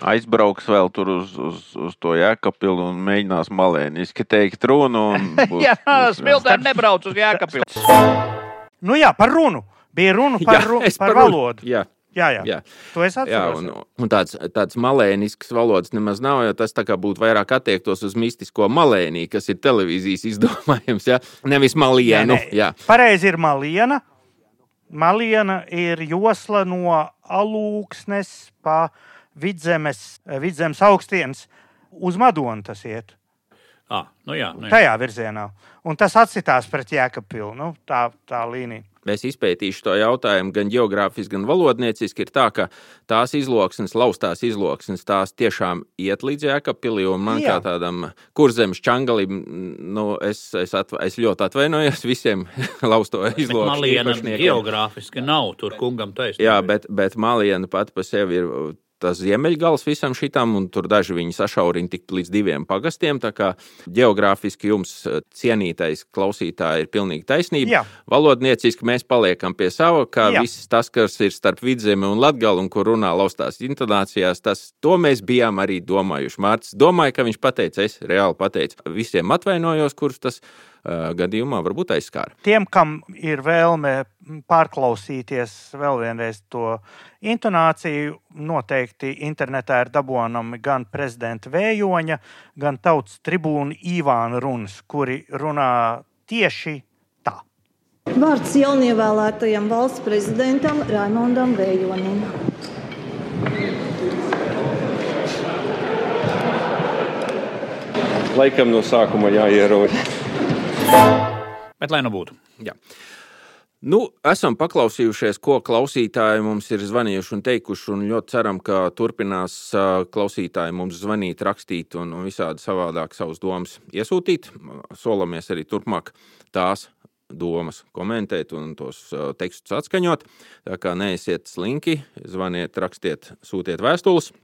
[SPEAKER 1] Aizbrauks vēl tur uz, uz, uz to jēkapilu un mēģinās malēniski teikt runu. un būs-
[SPEAKER 2] Jā, smiltēni nebrauc uz Jēkabilu.
[SPEAKER 3] Nu jā, par runu. Bija runa par, ru,
[SPEAKER 1] es
[SPEAKER 3] par
[SPEAKER 1] runu.
[SPEAKER 3] valodu.
[SPEAKER 1] Jā,
[SPEAKER 3] Jā, jā.
[SPEAKER 1] jā.
[SPEAKER 3] To es
[SPEAKER 1] Jā,
[SPEAKER 3] atceros.
[SPEAKER 1] un, un tāds, tāds malēnisks valodas nemaz nav, jo tas būtu vairāk attiektos uz mistisko malēnī, kas ir televīzijas izdomājums. Ja? Nevis malienu.
[SPEAKER 3] nē.
[SPEAKER 1] Jā,
[SPEAKER 3] Pareizi ir maliena. Maliena ir josla no alūksnes pa vidzemes, vidzemes augstienes uz Madonu tas iet.
[SPEAKER 2] Ah, nu jā, nu jā.
[SPEAKER 3] Tajā virzienā. Un tas atsitās pret Jēkabilu. Nu, tā, tā līnija.
[SPEAKER 1] Es izpētīšu to jautājumu gan geogrāfiski, gan valodnieciski. Ir tā, ka tās izloksnes, laustās izloksnes, tās tiešām iet līdz Jēkabpilī. un Man
[SPEAKER 3] Jā.
[SPEAKER 1] kā tādam kurzemes čangalim, nu, es, es, atva, es ļoti atvainojos visiem lausto izloksņu
[SPEAKER 2] Maliena
[SPEAKER 1] īpašniekiem.
[SPEAKER 2] geogrāfiski nav tur kungam taisnība.
[SPEAKER 1] Jā, bet, bet Maliena pati par sevi ir tas ziemeļgals visam šitam, un tur daži viņi sašaurina tik līdz diviem pagastiem. Tā kā geogrāfiski jums uh, cienītais klausītāji ir pilnīgi taisnība.
[SPEAKER 3] Jā.
[SPEAKER 1] Valodnieciski mēs paliekam pie sava, ka
[SPEAKER 3] Jā.
[SPEAKER 1] viss tas, kas ir starp vidzemi un latgali, un kur runā laustās intonācijās, tas to mēs bijām arī domājuši. Mārcis domāja, ka viņš pateica, es reāli pateicu. Visiem atvainojos, kurus tas uh, gadījumā varbūt aizskāra.
[SPEAKER 3] Tiem, kam ir vēlme pārklausīties vēl vienreiz to intonāciju, noteikti internetā ir dabūjami gan prezidenta Vējoņa, gan tautas tribūna Īvāna runas, kuri runā tieši tā.
[SPEAKER 7] Vārds jaunievēlētajam valsts prezidentam Raimondam Vējonim.
[SPEAKER 8] Laikam no sākuma jāierodas.
[SPEAKER 2] Bet lai nu būtu.
[SPEAKER 1] Jā. Nu, esam paklausījušies, ko klausītāji mums ir zvanījuši un teikuši. Un ļoti ceram, ka turpinās klausītāji mums zvanīt, rakstīt un, visādi savādāk savus domas iesūtīt. Solamies arī turpmāk tās domas komentēt un tos tekstus atskaņot. Tā kā neesiet slinki, zvaniet, rakstiet, sūtiet vēstules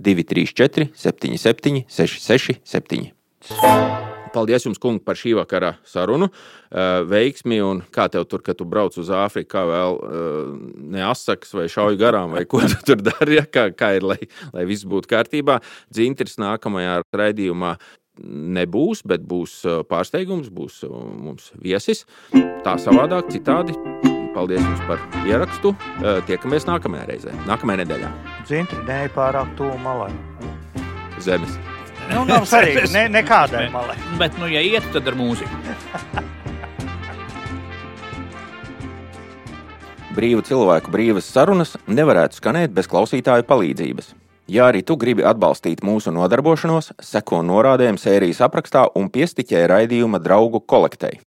[SPEAKER 1] 234, 77, 66, 7. Paldies jums, kungi, par šī vakara sarunu. Eh, Veiksmi un kā tev tur, kad tu brauc uz Āfriku, kā vēl eh, neasaks vai šauj garām, vai ko tu tur dari, ja? kā, kā ir, lai, lai viss būtu kārtībā. Dzintris nākamajā raidījumā nebūs, bet būs eh, pārsteigums, būs mums viesis. Tā savādāk, citādi. Paldies jums par ierakstu. Tiekamies nākamajā reizē, nākamajā nedēļā.
[SPEAKER 3] Dzintri nē, pārāk tuvu malai.
[SPEAKER 1] Zemes.
[SPEAKER 3] Nu, nav svarīgi, ne, nekādai malai.
[SPEAKER 2] Bet, nu, ja iet, tad ar mūziku.
[SPEAKER 1] Brīvu cilvēku brīvas sarunas nevarētu skanēt bez klausītāju palīdzības. Ja arī tu gribi atbalstīt mūsu nodarbošanos, seko norādēm sērijas aprakstā un piestiķē raidījuma draugu kolektei.